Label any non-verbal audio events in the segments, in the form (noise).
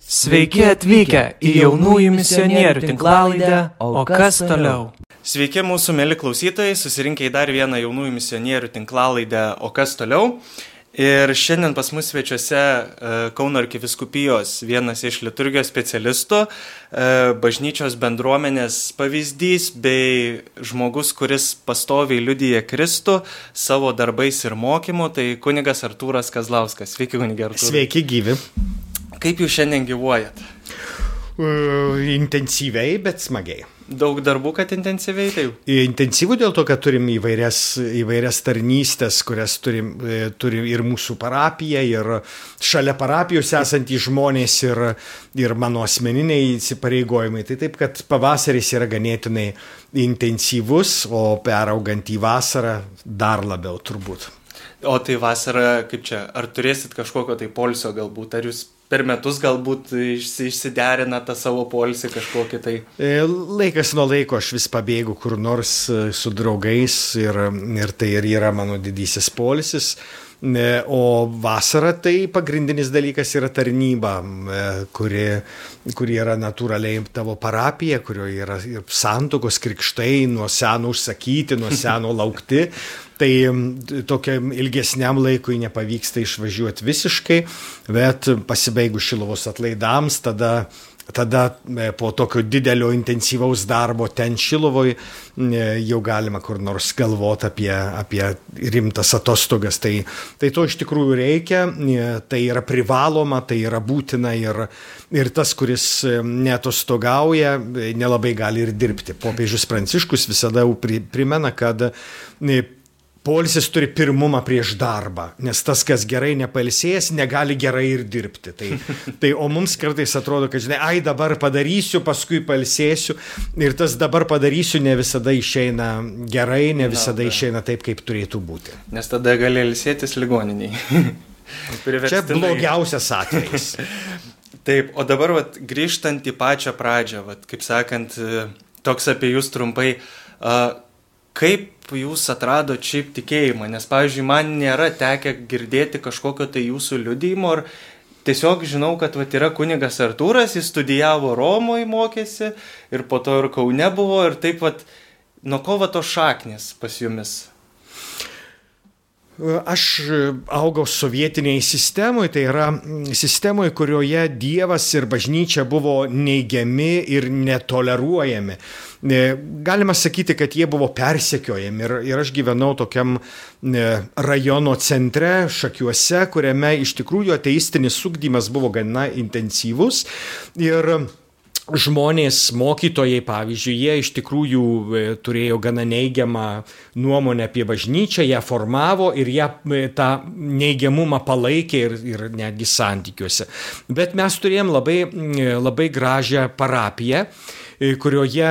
Sveiki atvykę į jaunųjų misionierių tinklalaidę, o kas toliau? Sveiki mūsų mėly klausytojai, susirinkę į dar vieną jaunųjų misionierių tinklalaidę, o kas toliau? Ir šiandien pas mus svečiuose e, Kauno arkiviskupijos vienas iš liturgijos specialistų, e, bažnyčios bendruomenės pavyzdys bei žmogus, kuris pastoviai liudyja Kristų savo darbais ir mokymu, tai kunigas Artūras Kazlauskas. Sveiki, kunigas Artūras. Sveiki, gyvi. Kaip jūs šiandien gyvuojat? Uh, intensyviai, bet smagiai. Daug darbų, kad intensyviai tai? Intensyvų dėl to, kad turim įvairias, įvairias tarnystės, kurias turim, e, turim ir mūsų parapija, ir šalia parapijos esantys žmonės, ir, ir mano asmeniniai įsipareigojimai. Tai taip, kad pavasaris yra ganėtinai intensyvus, o peraugant į vasarą dar labiau turbūt. O tai vasara, kaip čia, ar turėsit kažkokio tai polsio galbūt, ar jūs per metus galbūt išsiderina tą savo polisį kažkokį tai? E, laikas nuo laiko aš vis pabėgu kur nors e, su draugais ir, ir tai ir yra mano didysis polisis. E, o vasara tai pagrindinis dalykas yra tarnyba, kuri, kuri yra natūraliai tavo parapija, kurioje yra santokos krikštai nuo seno užsakyti, nuo seno (laughs) laukti. Tai tokiam ilgesniam laikui nepavyksta išvažiuoti visiškai, bet pasibaigus šilovos atlaidams, tada tada e, po tokio didelio intensyvaus darbo ten Šilovoj e, jau galima kur nors galvoti apie, apie rimtas atostogas. Tai, tai to iš tikrųjų reikia, e, tai yra privaloma, tai yra būtina ir, ir tas, kuris netostogauja, nelabai gali ir dirbti. Popiežius Pranciškus visada primena, kad Polisis turi pirmumą prieš darbą, nes tas, kas gerai nepalsėjęs, negali gerai ir dirbti. Tai, tai, o mums kartais atrodo, kad, žinai, ai dabar padarysiu, paskui palsėsiu ir tas dabar padarysiu ne visada išeina gerai, ne visada Na, išeina taip, kaip turėtų būti. Nes tada gali ilsėtis ligoniniai. (laughs) Čia blogiausias atvejis. (laughs) taip, o dabar vat, grįžtant į pačią pradžią, vat, kaip sakant, toks apie jūs trumpai. Uh, kaip jūs atradot šiaip tikėjimą, nes, pavyzdžiui, man nėra tekę girdėti kažkokio tai jūsų liudymo, ar tiesiog žinau, kad vat, yra kunigas Artūras, jis studijavo Romoje, mokėsi ir po to ir Kaune buvo ir taip pat, nuo ko va to šaknis pas jumis? Aš augau sovietiniai sistemoje, tai yra sistemoje, kurioje Dievas ir bažnyčia buvo neigiami ir netoleruojami. E, galima sakyti, kad jie buvo persekiojami ir, ir aš gyvenau tokiam e, rajono centre, šakiuose, kuriame iš tikrųjų ateistinis sugdymas buvo gana intensyvus. Ir žmonės, mokytojai, pavyzdžiui, jie iš tikrųjų e, turėjo gana neigiamą nuomonę apie bažnyčią, ją formavo ir ją e, tą neigiamumą palaikė ir, ir netgi santykiuose. Bet mes turėjom labai, e, labai gražią parapiją kurioje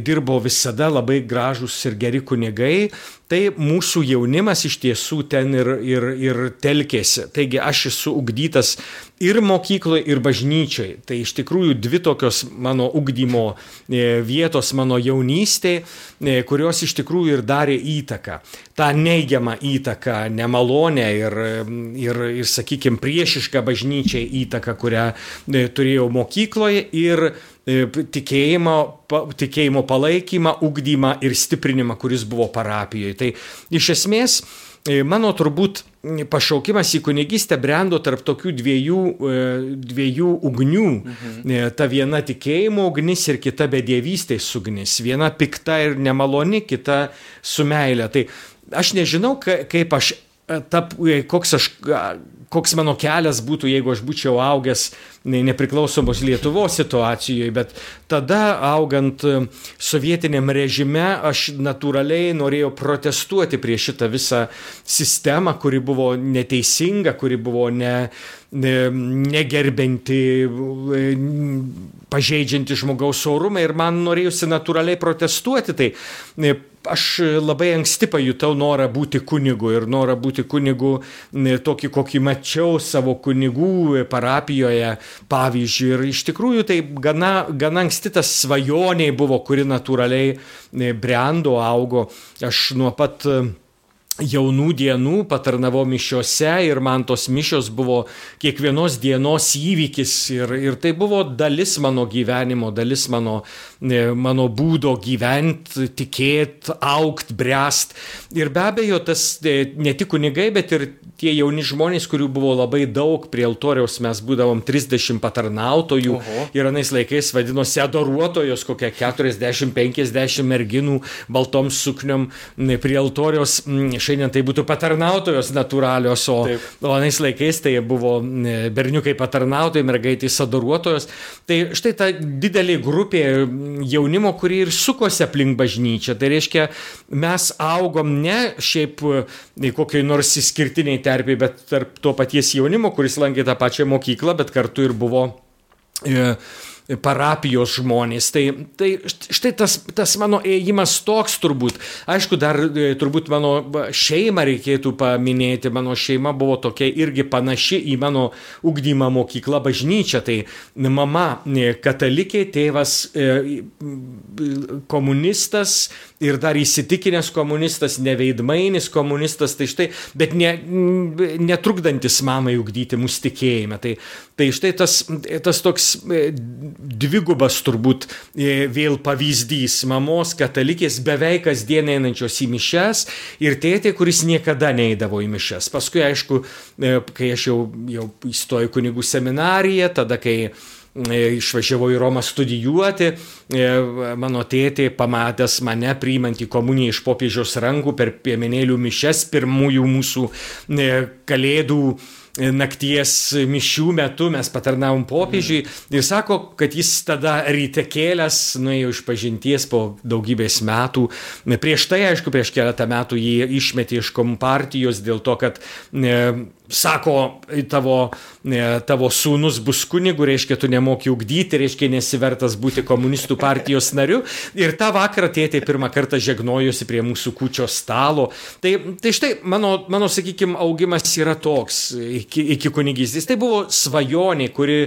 dirbo visada labai gražus ir geri kunigai, tai mūsų jaunimas iš tiesų ten ir, ir, ir telkėsi. Taigi aš esu ugdytas ir mokykloje, ir bažnyčiai. Tai iš tikrųjų dvi tokios mano ugdymo e, vietos mano jaunystėje, kurios iš tikrųjų ir darė įtaką. Ta neigiama įtaka, nemalonė ir, ir, ir sakykime, priešiška bažnyčiai įtaka, kurią e, turėjau mokykloje ir e, tikėjimo, tikėjimo palaikymą, ugdymą ir stiprinimą, kuris buvo parapijoje. Tai iš esmės e, mano turbūt pašaukimas į kunigystę brendo tarp tokių dviejų, e, dviejų ugnių. Mhm. E, ta viena tikėjimo ugnis ir kita bedėvystės ugnis. Viena pikta ir nemaloni, kita su meilė. Tai aš nežinau, kaip aš, ta, koks aš koks mano kelias būtų, jeigu aš būčiau augęs nepriklausomos Lietuvos situacijoje, bet tada augant e, sovietiniam režime aš natūraliai norėjau protestuoti prieš šitą visą sistemą, kuri buvo neteisinga, kuri buvo ne, ne, negerbinti, e, pažeidžianti žmogaus orumą ir man norėjusi natūraliai protestuoti. Tai e, aš labai anksti pajutau norą būti kunigu ir norą būti kunigu tokį, kokį mačiau savo kunigų parapijoje pavyzdžiui. Ir iš tikrųjų tai gana, gana anksti tas svajoniai buvo, kuri natūraliai brendo, augo. Aš nuo pat jaunų dienų patarnavau mišiuose ir man tos mišios buvo kiekvienos dienos įvykis ir, ir tai buvo dalis mano gyvenimo, dalis mano, mano būdo gyventi, tikėti, aukti, bręst. Ir be abejo, tas e, ne tik kunigai, bet ir tie jauni žmonės, kurių buvo labai daug, prie altoriaus mes būdavom 30 patarnautojų Oho. ir anais laikais vadinosi adoruotojos, kokia 40-50 merginų baltom sukniom prie altoriaus šiandien tai būtų patarnautojos natūralios, o, Taip. o anais laikais tai buvo berniukai patarnautojai, mergaitės adoruotojos. Tai štai ta didelė grupė jaunimo, kuri ir sukosi aplink bažnyčią. Tai reiškia, mes augom ne šiaip kokiai nors išskirtiniai terpiai, bet tarp to paties jaunimo, kuris lankė tą pačią mokyklą, bet kartu ir buvo e, parapijos žmonės. Tai, tai štai tas, tas mano ėjimas toks turbūt. Aišku, dar e, turbūt mano šeimą reikėtų paminėti. Mano šeima buvo tokia irgi panaši į mano ugdymą mokyklą bažnyčią. Tai mama e, katalikė, tėvas e, komunistas ir dar įsitikinęs komunistas, neveidmainis komunistas. Tai štai, bet ne, netrukdantis mamai ugdyti mūsų tikėjimą. Tai, tai štai tas, tas toks dvigubas turbūt e, vėl pavyzdys mamos katalikės beveik kasdien einančios į mišes ir tėtė, kuris niekada neįdavo į mišes. Paskui, aišku, e, kai aš jau, jau įstojau kunigų seminariją, tada, kai e, išvažiavau į Romą studijuoti, mano tėtė, pamatęs mane priimant į komuniją iš popiežiaus rankų per piemenėlių mišes, pirmųjų mūsų kalėdų nakties mišių metu mes patarnavom popiežiui ir sako, kad jis tada ryte kėlęs, nuėjo iš pažinties po daugybės metų. Prieš tai, aišku, prieš keletą metų jį išmetė iš kompartijos dėl to, kad e, sako, tavo, e, tavo sūnus bus kunigu, reiškia, tu nemoki ugdyti, reiškia, nesivertas būti komunistų partijos nariu. Ir tą vakarą tėtė pirmą kartą žegnojosi prie mūsų kučio stalo. Tai, tai štai, mano, mano sakykime, augimas yra toks iki, iki kunigystės. Tai buvo svajonė, kuri,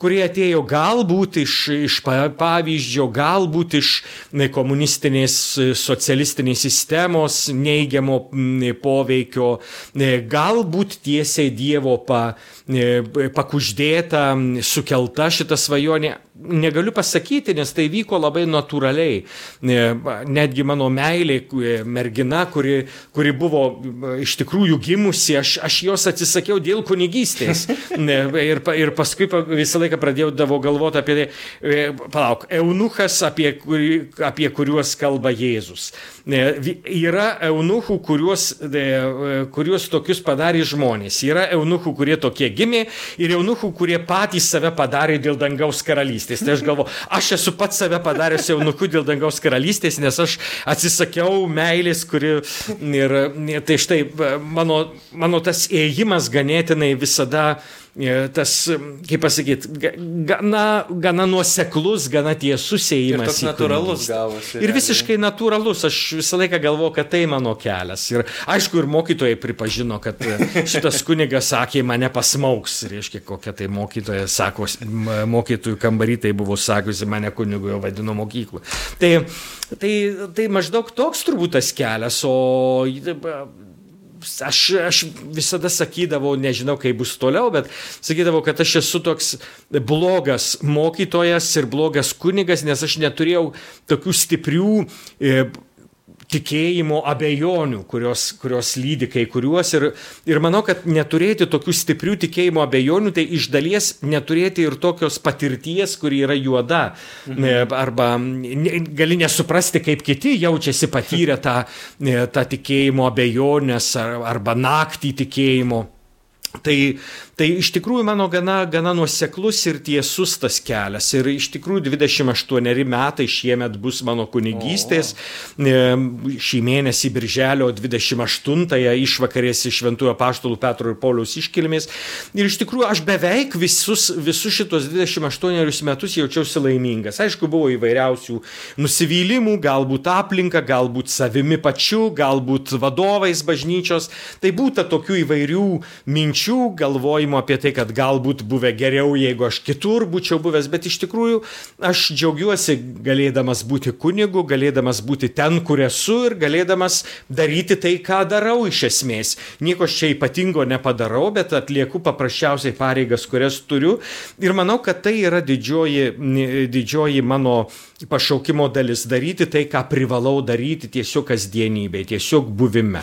kuri atėjo galbūt iš, iš pavyzdžio, galbūt iš komunistinės socialistinės sistemos neigiamo poveikio, galbūt tiesiai Dievo pa, pakuždėta, sukelta šita svajonė negaliu pasakyti, nes tai vyko labai natūraliai. Netgi mano meilė, mergina, kuri, kuri buvo iš tikrųjų gimusi, aš, aš jos atsisakiau dėl kunigystės. (laughs) Ir, ir paskui visą laiką pradėjau davo galvoti apie tai, e, palauk, eunuchas, apie, apie kuriuos kalba Jėzus. Yra eunuchų, kuriuos, kuriuos tokius padarė žmonės. Yra eunuchų, kurie tokie gimė ir eunuchų, kurie patys save padarė dėl dangaus karalystės karalystės. Tai aš galvoju, aš esu pats save padaręs jaunuku dėl dangaus karalystės, nes aš atsisakiau meilės, kuri ir tai štai mano, mano tas ėjimas ganėtinai visada E, tas, kaip pasakyti, gana, gana nuoseklus, gana tiesus ėjimas. Ir natūralus gavosi. Ir visiškai natūralus, aš visą laiką galvoju, kad tai mano kelias. Ir aišku, ir mokytojai pripažino, kad šitas kunigas sakė, mane pasmauks. Reiškia, kokia tai mokytoja sako, mokytojų kambarį tai buvo sakiusi, mane kunigu jau vadino mokyklų. Tai, tai, tai maždaug toks turbūt tas kelias, o aš, aš visada sakydavau, nežinau kaip bus toliau, bet sakydavau, kad aš esu toks blogas mokytojas ir blogas kunigas, nes aš neturėjau tokių stiprių e, tikėjimo abejonių, kurios, kurios lydi kai kuriuos. Ir, ir manau, kad neturėti tokių stiprių tikėjimo abejonių, tai iš dalies neturėti ir tokios patirties, kuri yra juoda. Mhm. Arba ne, gali nesuprasti, kaip kiti jaučiasi patyrę tą, tą tikėjimo abejonės arba naktį tikėjimo. Tai, tai iš tikrųjų mano gana, gana nuoseklus ir tiesus tas kelias. Ir iš tikrųjų 28 metai šiemet bus mano kunigystės. O. E, šį mėnesį birželio 28-ąją išvakarės iš Šventųjų Paštulų Petro ir Pauliaus iškilmės. Ir iš tikrųjų aš beveik visus, visus šitos 28 metus jaučiausi laimingas. Aišku, buvo įvairiausių nusivylimų, galbūt aplinka, galbūt savimi pačiu, galbūt vadovais bažnyčios. Tai būtų tokių įvairių minčių minčių, galvojimų svajojimo apie tai, kad galbūt buvę geriau, jeigu aš kitur būčiau buvęs, bet iš tikrųjų aš džiaugiuosi galėdamas būti kunigu, galėdamas būti ten, kur esu ir galėdamas daryti tai, ką darau iš esmės. Nieko čia ypatingo nepadarau, bet atlieku paprasčiausiai pareigas, kurias turiu. Ir manau, kad tai yra didžioji, didžioji mano pašaukimo dalis - daryti tai, ką privalau daryti tiesiog kasdienybėje, tiesiog buvime.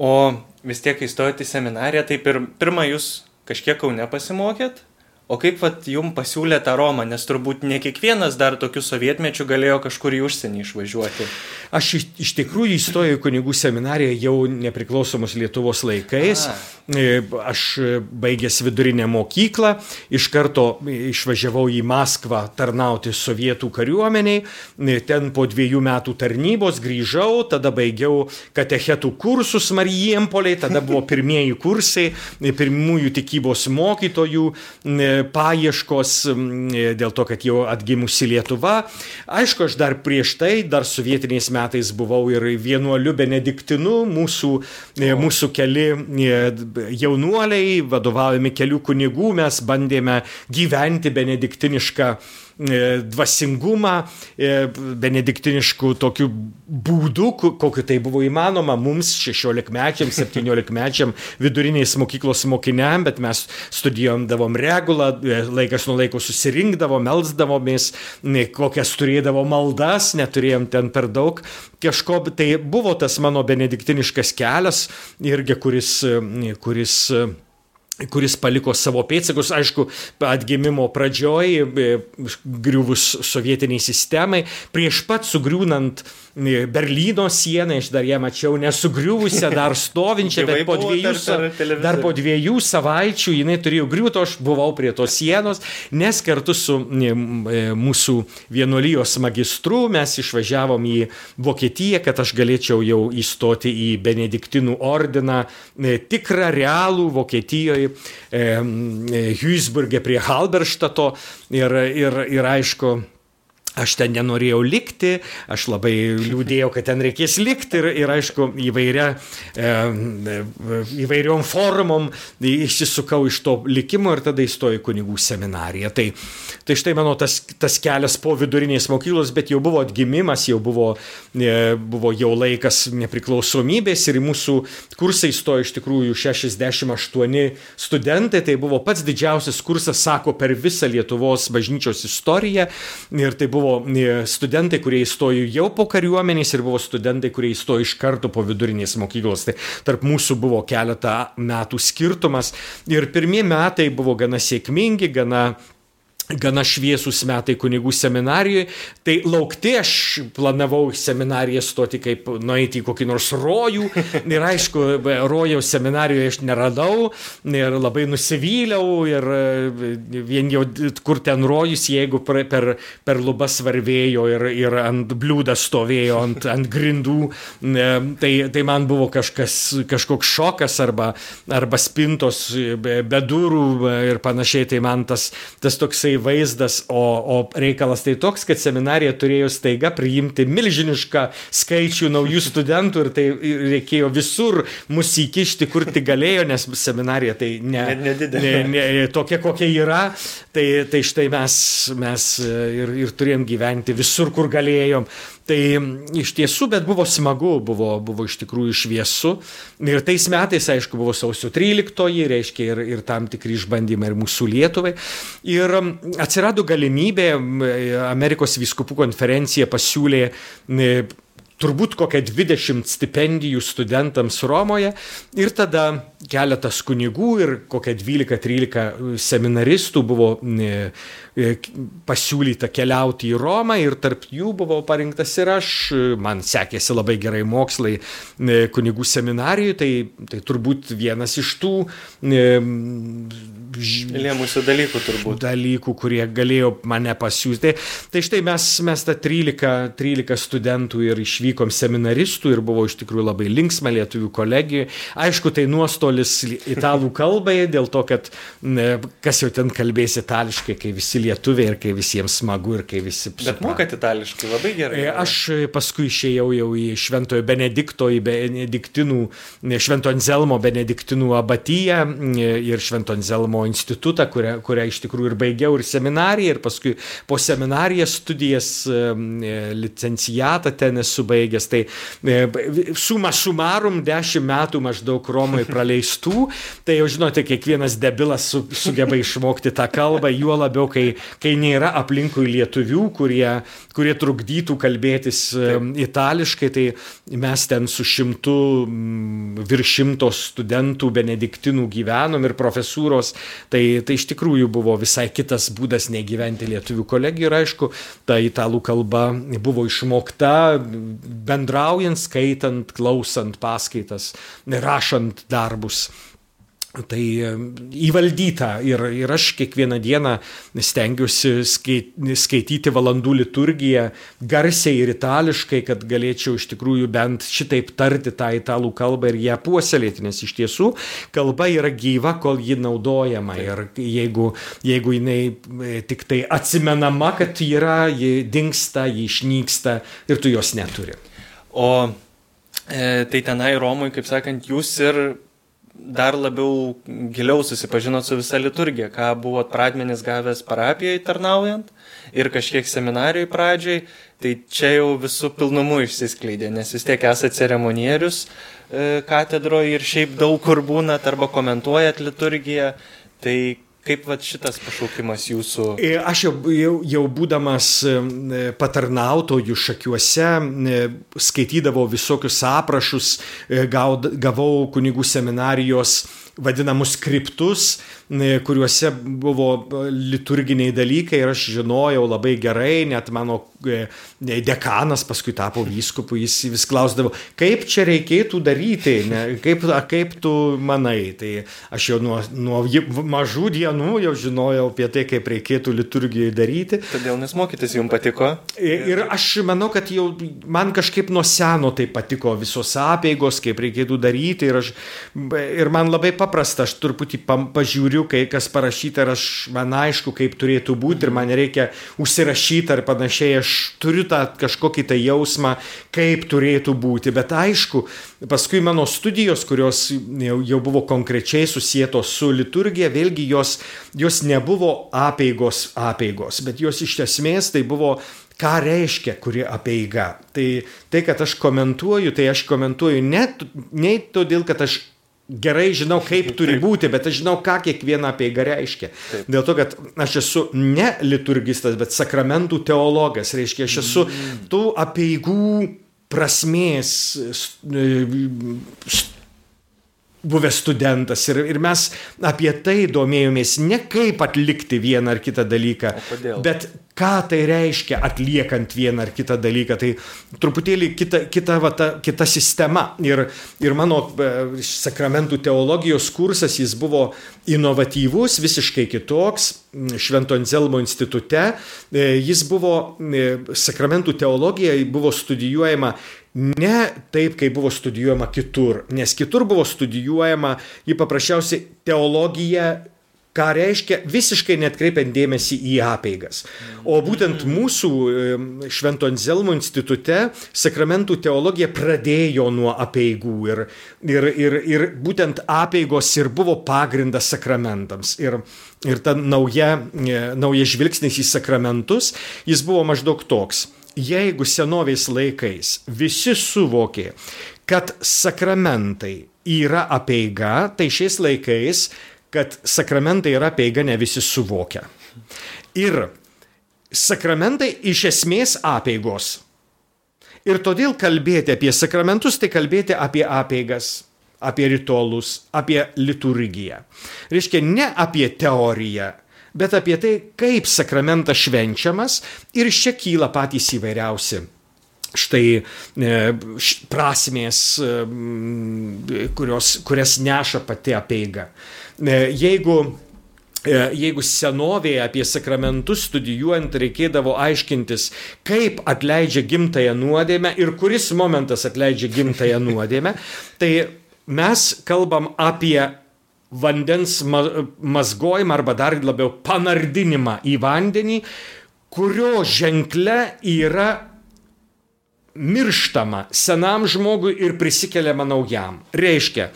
O vis tiek įstojot į seminariją, tai pir, pirmą jūs kažkiek kaune pasimokėt, o kaip vat jum pasiūlė tą Romą, nes turbūt ne kiekvienas dar tokiu sovietmečiu galėjo kažkur į užsienį išvažiuoti. Aš iš, iš tikrųjų įstojau į kunigų seminariją jau nepriklausomos Lietuvos laikais. A. E, aš baigęs vidurinę mokyklą, iš karto išvažiavau į Maskvą tarnauti sovietų kariuomeniai. E, ten po dviejų metų tarnybos grįžau, tada baigiau katechetų kursus Marijempoliai, tada buvo pirmieji kursai, e, pirmųjų tikybos mokytojų paieškos dėl to, kad jau atgimusi Lietuva. Aišku, aš dar prieš tai, dar sovietiniais metais buvau ir vienuoliu benediktinu, mūsų, mūsų keli jaunuoliai, vadovaujami kelių kunigų, mes bandėme gyventi benediktinišką E, dvasingumą e, benediktiniškų tokių būdų, kokiu tai buvo įmanoma mums, 16-mečiam, 17-mečiam viduriniais mokyklos mokiniam, bet mes studijuomdavom regulą, e, laikas nuo laiko susirinkdavom, melsdavomės, kokias turėdavo maldas, neturėjom ten per daug kažko, tai buvo tas mano benediktiniškas kelias irgi, kuris, kuris kuris paliko savo pėdsakus, aišku, atgimimo pradžioj, e, griuvus sovietiniai sistemai, prieš pat sugriūnant Berlyno sieną, aš dar ją mačiau nesugriuvusią, dar stovinčią, bet po dviejų, dar po dviejų savaičių jinai turėjo griūti, aš buvau prie tos sienos, nes kartu su e, mūsų vienuolijos magistru mes išvažiavom į Vokietiją, kad aš galėčiau jau įstoti į Benediktinų ordiną, e, tikrą realų Vokietijoje, Huisburgė prie Halberštato ir, ir, ir aišku, Aš ten nenorėjau likti, aš labai liūdėjau, kad ten reikės likti ir, ir aišku, įvairia, e, įvairiom formom išsisukau iš to likimo ir tada įstojau į kunigų seminariją. Tai, tai štai mano tas, tas kelias po vidurinės mokyklos, bet jau buvo atgimimas, jau buvo, e, buvo jau laikas nepriklausomybės ir į mūsų kursą įstojo iš tikrųjų 68 studentai, tai buvo pats didžiausias kursas, sako, per visą Lietuvos bažnyčios istoriją ir tai buvo buvo e, studentai, kurie įstojo jau po kariuomenės ir buvo studentai, kurie įstojo iš karto po vidurinės mokyklos. Tai tarp mūsų buvo keletą metų skirtumas ir pirmieji metai buvo gana sėkmingi, gana gana šviesūs metai kunigų seminarijoje, tai laukti aš planavau seminariją stoti kaip nueiti į kokį nors rojų. Ir aišku, rojaus seminarijoje aš neradau. Ir labai nusivyliau. Ir e, vien jau kur ten rojus, jeigu per, per, lubas varvėjo ir, ir ant bliūdą stovėjo, ant, ant grindų, e, tai, tai man buvo kažkas, kažkoks šokas arba, arba spintos be, be durų ir panašiai, tai man tas, tas toksai vaizdas, o, o reikalas tai toks, kad seminarija turėjo staiga priimti milžinišką skaičių naujų (laughs) studentų ir tai reikėjo visur mus įkišti, kur tik galėjo, nes seminarija tai ne, ne, ne, ne, tokia, kokia yra. Tai, tai štai mes, mes ir, ir turėjom gyventi visur, kur galėjom. Tai iš tiesų, bet buvo smagu, buvo, buvo iš tikrųjų šviesu. Ir tais metais, aišku, buvo sausio 13, reiškia ir, ir tam tikri išbandymai ir mūsų Lietuvai. Ir atsirado galimybė, Amerikos viskupų konferencija pasiūlė turbūt kokią 20 stipendijų studentams Romoje ir tada keletas kunigų ir kokia 12-13 seminaristų buvo pasiūlyta keliauti į Romą ir tarp jų buvau parinktas ir aš, man sekėsi labai gerai mokslai e, kunigų seminarijoje, tai, tai turbūt vienas iš tų e, lėmusių dalykų turbūt. Dalykų, kurie galėjo mane pasiūsti. Tai, tai štai mes, mes tą 13, 13 studentų ir atvykom seminaristų ir buvo iš tikrųjų labai linksma lietuvių kolegijai. Aišku, tai nuostolis italų kalbai, dėl to, kad kas jau ten kalbės itališkai, kai visi lietuviai ir kai visiems smagu ir kai visi... Bet mokat itališkai labai gerai. E, aš paskui išėjau jau į Šventojo Benedikto, į Benediktinų, Švento Anzelmo Benediktinų abatyją e, ir Švento Anzelmo institutą, kurią, kurią iš tikrųjų ir baigiau ir seminariją ir paskui po seminariją studijas e, licencijatą ten esu baigęs. Tai suma sumarum dešimt metų maždaug Romoje (laughs) praleistų, tai jau žinote, kiekvienas debilas su, sugeba išmokti tą kalbą, juo labiau, kai, kai nėra aplinkui lietuvių, kurie, kurie trukdytų kalbėtis Taip. itališkai, tai mes ten su šimtu, virš šimtos studentų benediktinų gyvenom ir profesūros, tai, tai iš tikrųjų buvo visai kitas būdas negyventi lietuvių kolegijų ir aišku, ta italų kalba buvo išmokta bendraujant, skaitant, klausant paskaitas, rašant darbus. Tai įvaldyta ir, ir aš kiekvieną dieną stengiuosi skaityti valandų liturgiją garsiai ir itališkai, kad galėčiau iš tikrųjų bent šitaip tarti tą italų kalbą ir ją puoselėti, nes iš tiesų kalba yra gyva, kol ji naudojama ir jeigu, jeigu jinai e, tik tai atsimenama, kad yra, ji dinksta, ji išnyksta ir tu jos neturi. O e, tai tenai Romui, kaip sakant, jūs ir dar labiau giliau susipažinot su visa liturgija, ką buvot pradmenis gavęs parapijai tarnaujant ir kažkiek seminarijai pradžiai, tai čia jau visų pilnumu išsiskleidė, nes vis tiek esate ceremonierius e, katedroje ir šiaip daug kur būnat arba komentuojat liturgiją, tai Kaip va šitas pašaukimas jūsų? E, aš jau, jau, jau būdamas e, patarnautojų šakiuose e, skaitydavau visokius aprašus, gavau kunigų seminarijos vadinamus skriptus, kuriuose buvo liturginiai dalykai ir aš žinojau labai gerai, net mano e, dekanas paskui tapo vyskupu, jis vis klausdavo, kaip čia reikėtų daryti, ne, kaip, kaip tu manai. Tai aš jau nuo, nuo mažų dienų jau žinojau apie tai, kaip reikėtų liturgijai daryti. Todėl nes mokytis jums patiko? Ir aš manau, kad jau man kažkaip nuo seno tai patiko visos apėgos, kaip reikėtų daryti ir, aš, ir man labai paprasta, aš truputį pažiūriu, kai kas parašyta ir aš, man aišku, kaip turėtų būti ir man reikia užsirašyti ar panašiai, aš turiu tą kažkokį tai jausmą, kaip turėtų būti, bet aišku, paskui mano studijos, kurios jau, jau buvo konkrečiai susijėtos su liturgija, vėlgi jos, jos nebuvo apeigos apeigos, bet jos iš esmės tai buvo ką reiškia kuri apeiga. Tai, tai, kad aš komentuoju, tai aš komentuoju ne, ne todėl, kad aš gerai žinau, kaip (laughs) turi būti, bet aš žinau, ką kiekviena apeiga reiškia. Taip. Dėl to, kad aš esu ne liturgistas, bet sakramentų teologas, reiškia, aš esu mm. tų apeigų prasmės buvęs studentas ir, ir mes apie tai domėjomės ne kaip atlikti vieną ar kitą dalyką, bet ką tai reiškia atliekant vieną ar kitą dalyką. Tai truputėlį kita, kita, va, ta, kita sistema. Ir, ir mano e, sakramentų teologijos kursas, jis buvo inovatyvus, visiškai kitoks, Švento Anzelmo institute. E, jis buvo, e, sakramentų teologija buvo studijuojama ne taip, kaip buvo studijuojama kitur, nes kitur buvo studijuojama, ji paprasčiausiai teologija ką reiškia visiškai netkreipiant dėmesį į apeigas. O būtent mūsų Švento Anzelmo institute sakramentų teologija pradėjo nuo apeigų ir, ir, ir, ir būtent apeigos ir buvo pagrindas sakramentams. Ir, ir ta nauja, e, nauja žvilgsnis į sakramentus, jis buvo maždaug toks jeigu senovės laikais visi suvokė, kad sakramentai yra apeiga, tai šiais laikais, kad sakramentai yra apeiga, ne visi suvokia. Ir sakramentai iš esmės apeigos. Ir todėl kalbėti apie sakramentus, tai kalbėti apie apeigas, apie ritualus, apie liturgiją. Reiškia, ne apie teoriją, bet apie tai, kaip sakramentas švenčiamas ir iš čia kyla patys įvairiausi. Štai e, prasmės, e, kurios, kurias neša pati apeiga. E, jeigu jeigu senovėje apie sakramentus studijuojant reikėdavo aiškintis, kaip atleidžia gimtają nuodėmę ir kuris momentas atleidžia gimtają nuodėmę, tai mes kalbam apie vandens mazgojimą arba dar labiau panardinimą į vandenį, kurio ženkle yra mirštama senam žmogui ir prisikeliama naujam. Reiškia,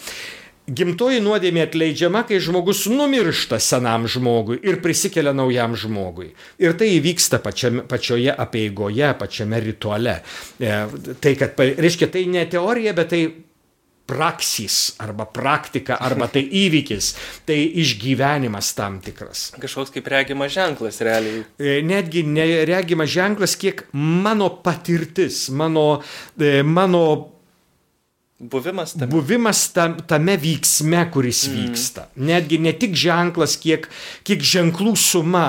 Gimtoji nuodėmė atleidžiama, kai žmogus numiršta senam žmogui ir prisikelia naujam žmogui. Ir tai įvyksta pačiame, pačioje apieigoje, pačiame rituale. E, tai, kad, reiškia, tai ne teorija, bet tai praksis arba praktika arba tai įvykis, tai išgyvenimas tam tikras. Kažkoks kaip regimas ženklas realiai. E, netgi ne regimas ženklas, kiek mano patirtis, mano, e, mano Buvimas tame. Buvimas tam, tame vyksme, kuris mm. vyksta. Netgi ne tik ženklas, kiek, kiek ženklų suma,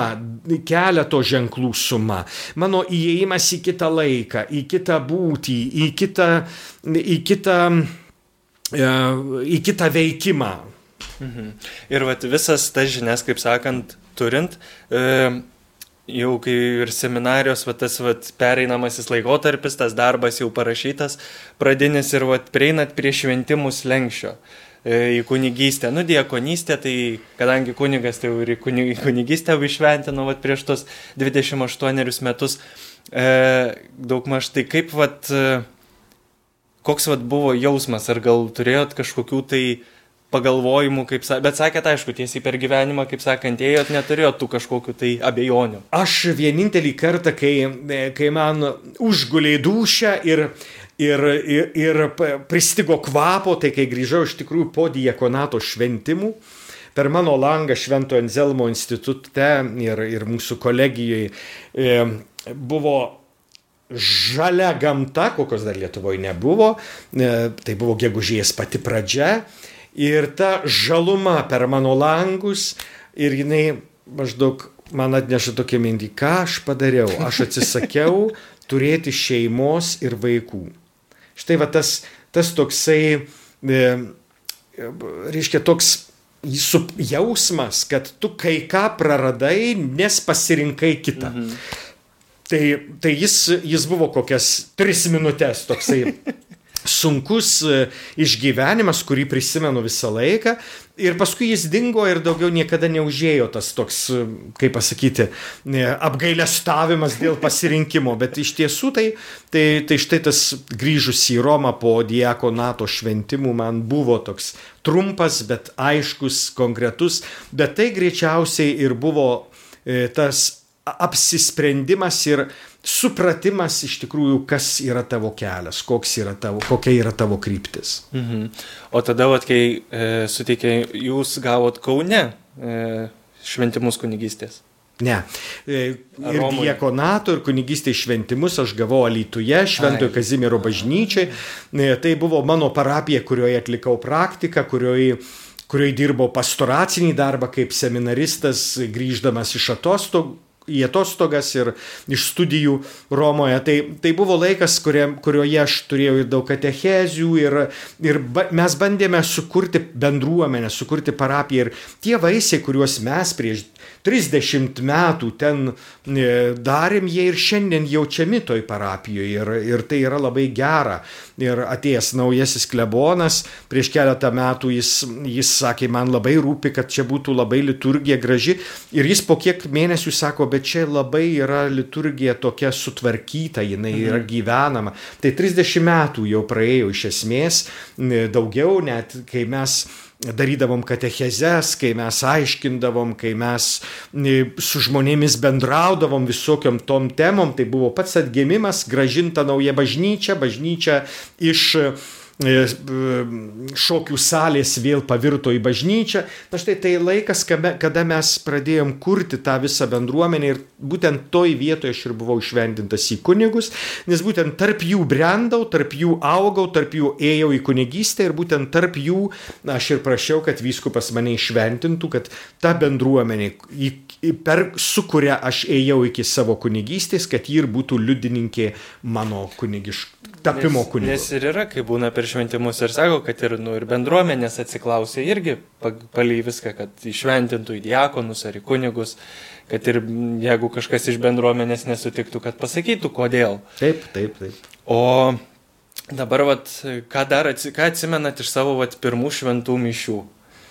keleto ženklų suma. Mano įėjimas į kitą laiką, į kitą būtį, į kitą, į kitą, į kitą veikimą. Mhm. Ir vat, visas tas žinias, kaip sakant, turint, e, jau kai ir seminarijos, va, tas va, pereinamasis laikotarpis, tas darbas jau parašytas, pradinis ir va, prieinat prie šventimų slengščio e, į kunigystę. Nu, diekonystė, tai kadangi kunigas tai jau ir į kunigystę išventino vat, prieš tos 28 metus, e, daug maž tai kaip, vat, e, koks vat, buvo jausmas, ar gal turėjot kažkokių tai pagalvojimų, kaip, bet sakėt, aišku, tiesiai per gyvenimą, kaip sakant, ėjot, neturėjot tų kažkokių tai abejonių. Aš vienintelį kartą, kai, kai man užguliai dušę ir, ir, ir, ir pristigo kvapo, tai kai grįžau iš tikrųjų po diekonato šventimų, per mano langą Švento Enzelmo institute ir, ir mūsų kolegijoje e, buvo žalia gamta, kokios dar Lietuvoje nebuvo, e, tai buvo gegužės pati pradžia ir ta žaluma per mano langus ir jinai maždaug man atneša tokia mintį, ką aš padariau. Aš atsisakiau (laughs) turėti šeimos ir vaikų. Štai va tas, tas toksai, e, reiškia, toks jausmas, kad tu kai ką praradai, nes pasirinkai kitą. Mhm. Tai, tai jis, jis buvo kokias tris minutės toksai (laughs) sunkus e, išgyvenimas, kurį prisimenu visą laiką. Ir paskui jis dingo ir daugiau niekada neužėjo tas toks, e, kaip pasakyti, apgailestavimas dėl (laughs) pasirinkimo. Bet iš tiesų tai, tai, tai štai tas grįžus į Romą po diakonato šventimų man buvo toks trumpas, bet aiškus, konkretus. Bet tai greičiausiai ir buvo e, tas apsisprendimas ir supratimas iš tikrųjų, kas yra tavo kelias, yra tavo, kokia yra tavo kryptis. Mhm. O tada, vat, kai e, suteikė, jūs gavot Kaune e, šventimus kunigystės. Ne. E, ir Romui. diekonato, ir kunigystės šventimus aš gavau Alytuje, Šventojo Kazimiero bažnyčiai. E, tai buvo mano parapija, kurioje atlikau praktiką, kurioje kurioje dirbau pastoracinį darbą kaip seminaristas, grįždamas iš atostogų, į atostogas ir iš studijų Romoje. Tai, tai buvo laikas, kurie, kurioje aš turėjau ir daug katechezių ir, ir ba, mes bandėme sukurti bendruomenę, sukurti parapiją ir tie vaisiai, kuriuos mes prieš 30 metų ten e, darėm, jie ir šiandien jaučiami toj parapijoje ir, ir tai yra labai gera. Ir atėjęs naujasis klebonas, prieš keletą metų jis, jis sakė, man labai rūpi, kad čia būtų labai liturgija graži. Ir jis po kiek mėnesių sako, bet čia labai yra liturgija tokia sutvarkyta, jinai mhm. yra gyvenama. Tai 30 metų jau praėjo iš esmės, daugiau net, kai mes darydavom katechezes, kai mes aiškindavom, kai mes su žmonėmis bendraudavom visokiam tom temom, tai buvo pats atgimimas, gražinta nauja bažnyčia, bažnyčia iš E, šokių salės vėl pavirto į bažnyčią. Na štai tai laikas, kada mes pradėjom kurti tą visą bendruomenę ir būtent toj vietoje aš ir buvau išvendintas į kunigus, nes būtent tarp jų brendau, tarp jų augau, tarp jų ėjau į kunigystę ir būtent tarp jų aš ir prašiau, kad vyskupas mane išventintų, kad ta bendruomenė, per, su kuria aš ėjau iki savo kunigystės, kad ji ir būtų liudininkė mano kunigiškų tapimo kunigu. Nes ir yra, kai būna per per šventimus ir sako, kad ir, nu, ir bendruomenės atsiklausė irgi palį viską, kad išventintų į diakonus ar į kunigus, kad ir jeigu kažkas iš bendruomenės nesutiktų, kad pasakytų, kodėl. Taip, taip, taip. O dabar, vat, ką dar ką atsimenat iš savo vat, pirmų šventų mišių?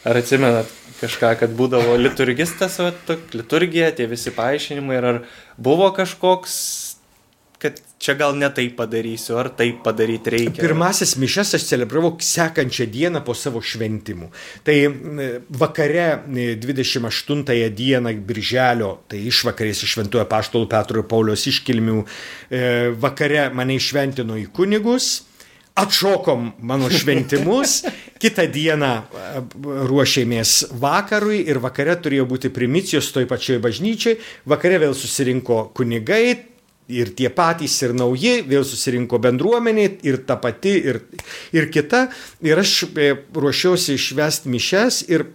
Ar atsimenat kažką, kad būdavo liturgistas, va, liturgija, tie visi paaiškinimai, ar buvo kažkoks, kad čia gal ne taip padarysiu, ar taip padaryti reikia. Pirmasis mišes aš celebravau sekančią dieną po savo šventimų. Tai vakare 28 dieną birželio, tai išvakarės iš Šventojo Paštolo Petro ir Paulios iškilmių, e, vakare mane išventino į kunigus atšokom mano šventimus, (laughs) kitą dieną ruošėmės vakarui ir vakare turėjo būti primicijos toj pačioj bažnyčiai, vakare vėl susirinko kunigai, ir tie patys, ir nauji, vėl susirinko bendruomenė, ir ta pati, ir, ir kita. Ir aš e, ruošiausi išvesti mišes ir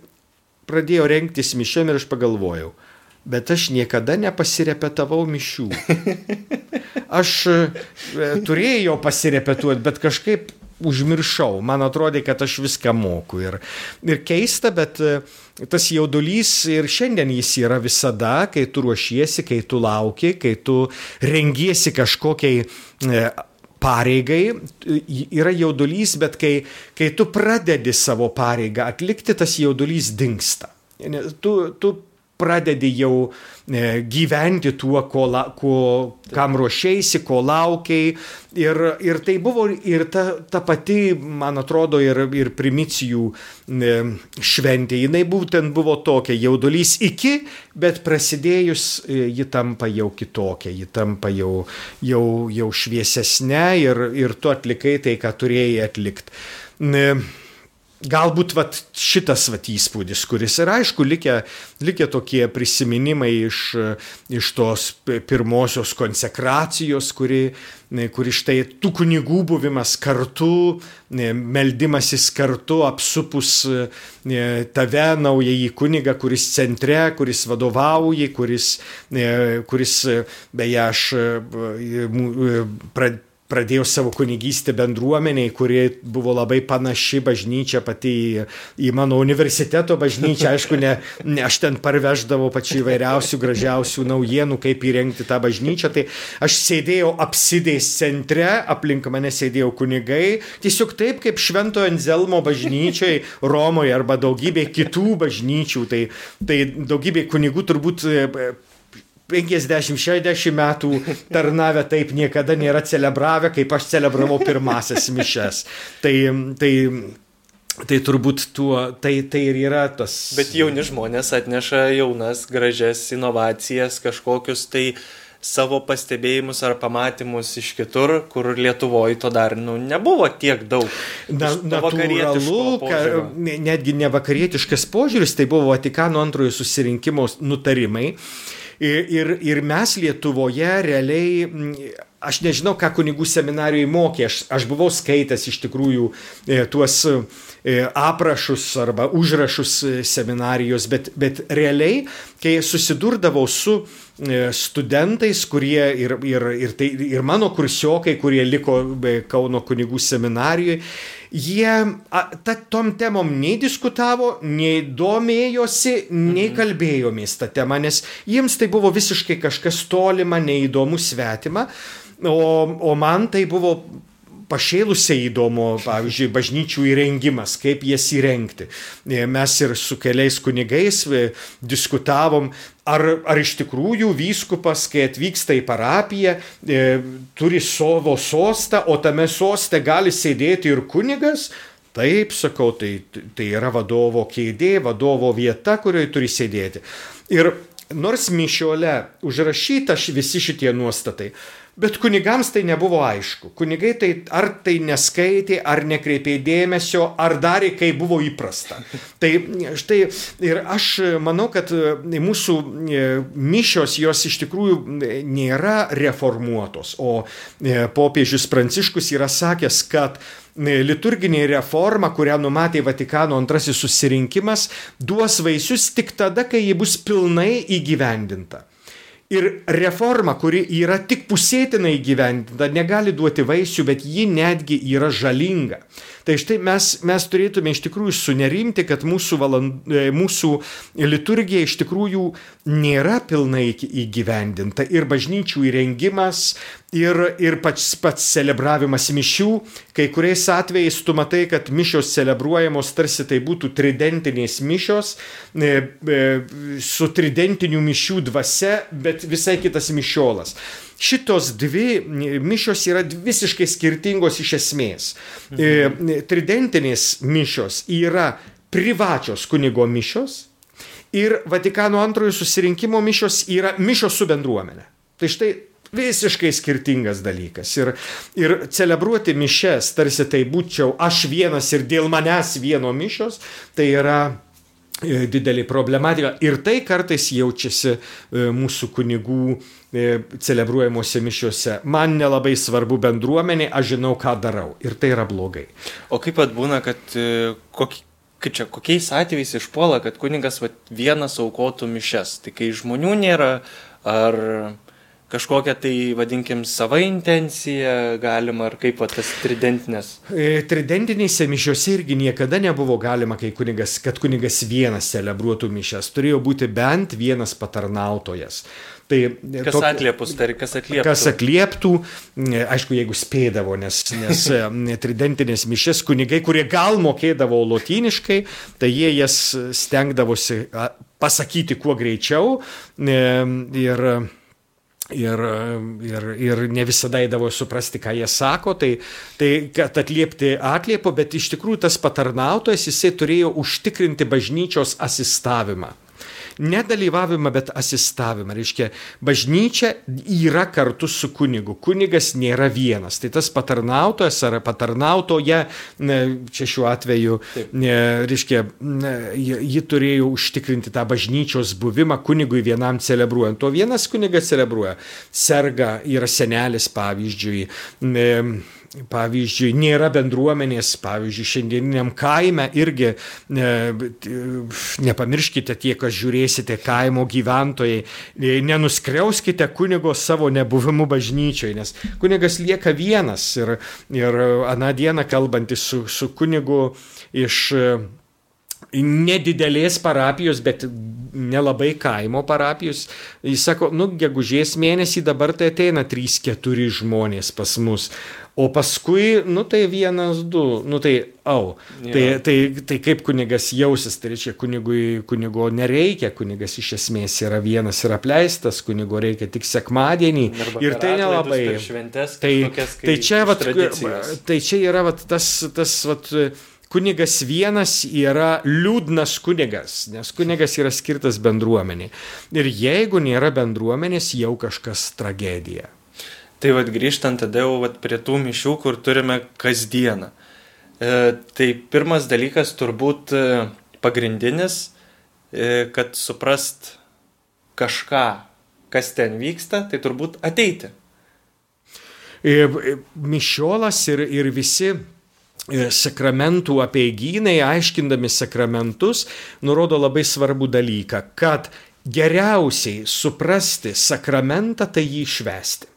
pradėjau renktis mišėm ir aš pagalvojau, bet aš niekada nepasirepetavau mišių. (laughs) Aš e, turėjau pasirepetuoti, bet kažkaip užmiršau. Man atrodė, kad aš viską moku. Ir, ir keista, bet e, tas jaudulys ir šiandien jis yra visada, kai tu ruošiesi, kai tu lauki, kai tu rengiesi kažkokiai e, pareigai, yra jaudulys, bet kai, kai tu pradedi savo pareigą atlikti, tas jaudulys dinksta. Tu, tu pradedi jau e, gyventi tuo, ko, la, ko, kam ruošiaisi, ko laukiai. Ir, ir tai buvo ir ta, ta pati, man atrodo, ir, ir primicijų e, šventė. Jis būtent buvo tokia, jaudulys iki, bet prasidėjus e, ji tampa jau kitokia, ji tampa jau, jau, jau šviesesnė ir, ir tu atlikai tai, ką turėjai atlikti. Galbūt vat, šitas vat, įspūdis, kuris yra aišku, likę, likę tokie prisiminimai iš, iš tos pirmosios konsekracijos, kuri, kuri štai tų kunigų buvimas kartu, meldimasis kartu, apsupus tave, naująjį kunigą, kuris centre, kuris vadovauji, kuris, kuris beje, aš pradėjau pradėjau savo kunigystę bendruomeniai, kuri buvo labai panaši bažnyčia pati į, į mano universiteto bažnyčią. (laughs) Aišku, ne, ne aš ten parveždavau pačių įvairiausių, gražiausių naujienų, kaip įrengti tą bažnyčią. Tai aš sėdėjau apsidės centre, aplink mane sėdėjau kunigai, tiesiog taip kaip Šventojo Enzelmo bažnyčiai (laughs) Romoje arba daugybė kitų bažnyčių. Tai, tai daugybė kunigų turbūt 50-60 metų tarnavę taip niekada nėra celebravę, kaip aš celebravau pirmasias mišes. Tai, tai, tai turbūt tuo, tai, tai ir yra tas. Bet jauni žmonės atneša jaunas, gražias inovacijas, kažkokius tai savo pastebėjimus ar pamatymus iš kitur, kur Lietuvoje to dar nu, nebuvo tiek daug. Na, natūralu, kad netgi ne vakarietiškas požiūris, tai buvo Vatikano antrojo susirinkimo nutarimai. Ir, ir, ir mes Lietuvoje realiai, aš nežinau, ką kunigų seminarijoje mokė, aš, aš buvau skaitęs iš tikrųjų e, tuos e, aprašus arba užrašus e, seminarijos, bet, bet realiai, kai susidurdavau su studentais, kurie ir, ir, ir, tai, ir mano kursiokai, kurie liko Kauno kunigų seminarijoje, jie a, ta, tom temom nei diskutavo, nei domėjosi, nei mhm. kalbėjomės tą temą, nes jiems tai buvo visiškai kažkas tolima, neįdomu, svetima. O, o man tai buvo pašėlusiai įdomu, pavyzdžiui, bažnyčių įrengimas, kaip jas įrengti. E, mes ir su keliais kunigais e, diskutavom, ar, ar iš tikrųjų vyskupas, kai atvyksta į parapiją, e, turi savo sostą, o tame soste gali sėdėti ir kunigas. Taip, sakau, tai, tai yra vadovo kėdė, vadovo vieta, kurioje turi sėdėti. Ir nors mišiole užrašyta visi šitie nuostatai, Bet kunigams tai nebuvo aišku. Kunigai tai ar tai neskaitė, ar nekreipė dėmesio, ar darė, kaip buvo įprasta. Tai štai ir aš manau, kad mūsų e, mišios jos iš tikrųjų nėra reformuotos, o e, popiežius Pranciškus yra sakęs, kad e, liturginė reforma, kurią numatė Vatikano antrasis susirinkimas, duos vaisius tik tada, kai ji bus pilnai įgyvendinta. Ir reforma, kuri yra tik pusėtinai gyventinta, negali duoti vaisių, bet ji netgi yra žalinga. Tai štai mes, mes turėtume iš tikrųjų sunerimti, kad mūsų, valand, e, mūsų liturgija iš tikrųjų nėra pilnai įgyvendinta. Ir bažnyčių įrengimas, ir, ir pats, pats celebravimas mišių. Kai kuriais atvejais tu matai, kad mišios celebruojamos tarsi tai būtų tridentinės mišios, e, e, su tridentinių mišių dvasia, bet visai kitas mišiolas šitos dvi mišios yra visiškai skirtingos iš esmės. Mhm. Tridentinės mišios yra privačios kunigo mišios ir Vatikano antrojo susirinkimo mišios yra mišios su bendruomenė. Tai štai visiškai skirtingas dalykas. Ir, ir celebruoti mišes, tarsi tai būčiau aš vienas ir dėl manęs vieno mišios, tai yra e, didelį problematiką. Ir tai kartais jaučiasi e, mūsų kunigų celebruojamuose mišiuose. Man nelabai svarbu bendruomenė, aš žinau, ką darau. Ir tai yra blogai. O kaip pat būna, kad e, kokį kaip čia, kokiais atvejais išpuola, kad kuningas va, vienas aukotų mišes. Tai kai žmonių nėra, ar kažkokią tai, vadinkim, savo intenciją galima, ar kaip va, tas tridentinės? E, tridentinėse mišiuose irgi niekada nebuvo galima, kunigas, kad kunigas vienas celebruotų mišes. Turėjo būti bent vienas patarnautojas. Tai, kas tok, atliepus, tai kas atlieptų? Kas atlieptų, aišku, jeigu spėdavo, nes, nes tridentinės mišes kunigai, kurie gal mokėdavo lotyniškai, tai jie jas stengdavosi pasakyti kuo greičiau. Ir, ir, ir, ir ne visada įdavo suprasti, ką jie sako, tai, tai kad atliepti atliepo, bet iš tikrųjų tas patarnautojas jisai turėjo užtikrinti bažnyčios asistavimą nedalyvavimą, bet asistavimą. Reiškia, bažnyčia yra kartu su kunigu. Kunigas nėra vienas. Tai tas patarnautojas ar patarnautoja, čia šiuo atveju, ne, reiškia, ji turėjo užtikrinti tą bažnyčios buvimą kunigui vienam celebruojant. O vienas kunigas celebruoja. Serga yra senelis, pavyzdžiui. Pavyzdžiui, nėra bendruomenės, pavyzdžiui, šiandieniniam kaime irgi ne, nepamirškite tie, kas žiūrėsite kaimo gyventojai, nenuskriauskite kunigo savo nebuvimu bažnyčioje, nes kunigas lieka vienas ir, ir aną dieną kalbantis su, su kunigu iš nedidelės parapijos, bet nelabai kaimo parapijos. Jis sako, nu, gegužės mėnesį dabar tai ateina 3-4 žmonės pas mus. O paskui, nu tai vienas, du, nu tai au. Ja. Tai, tai, tai kaip kunigas jausis, tai reiškia, kunigui, kunigo nereikia, kunigas iš esmės yra vienas ir apleistas, kunigo reikia tik sekmadienį. Arba ir tai nelabai. Šventes, tai, tai, čia, vat, tai čia yra vat, tas, tas vat, kunigas vienas yra liūdnas kunigas, nes kunigas yra skirtas bendruomeniai. Ir jeigu nėra bendruomenės, jau kažkas tragedija. Tai vad grįžtant tada jau vat, prie tų mišių, kur turime kasdieną. E, tai pirmas dalykas turbūt e, pagrindinis, e, kad suprast kažką, kas ten vyksta, tai turbūt ateiti. E, e mišiolas ir, ir visi sakramentų apiegynai, aiškindami sakramentus, nurodo labai svarbų dalyką, kad geriausiai suprasti sakramentą, tai jį išvesti.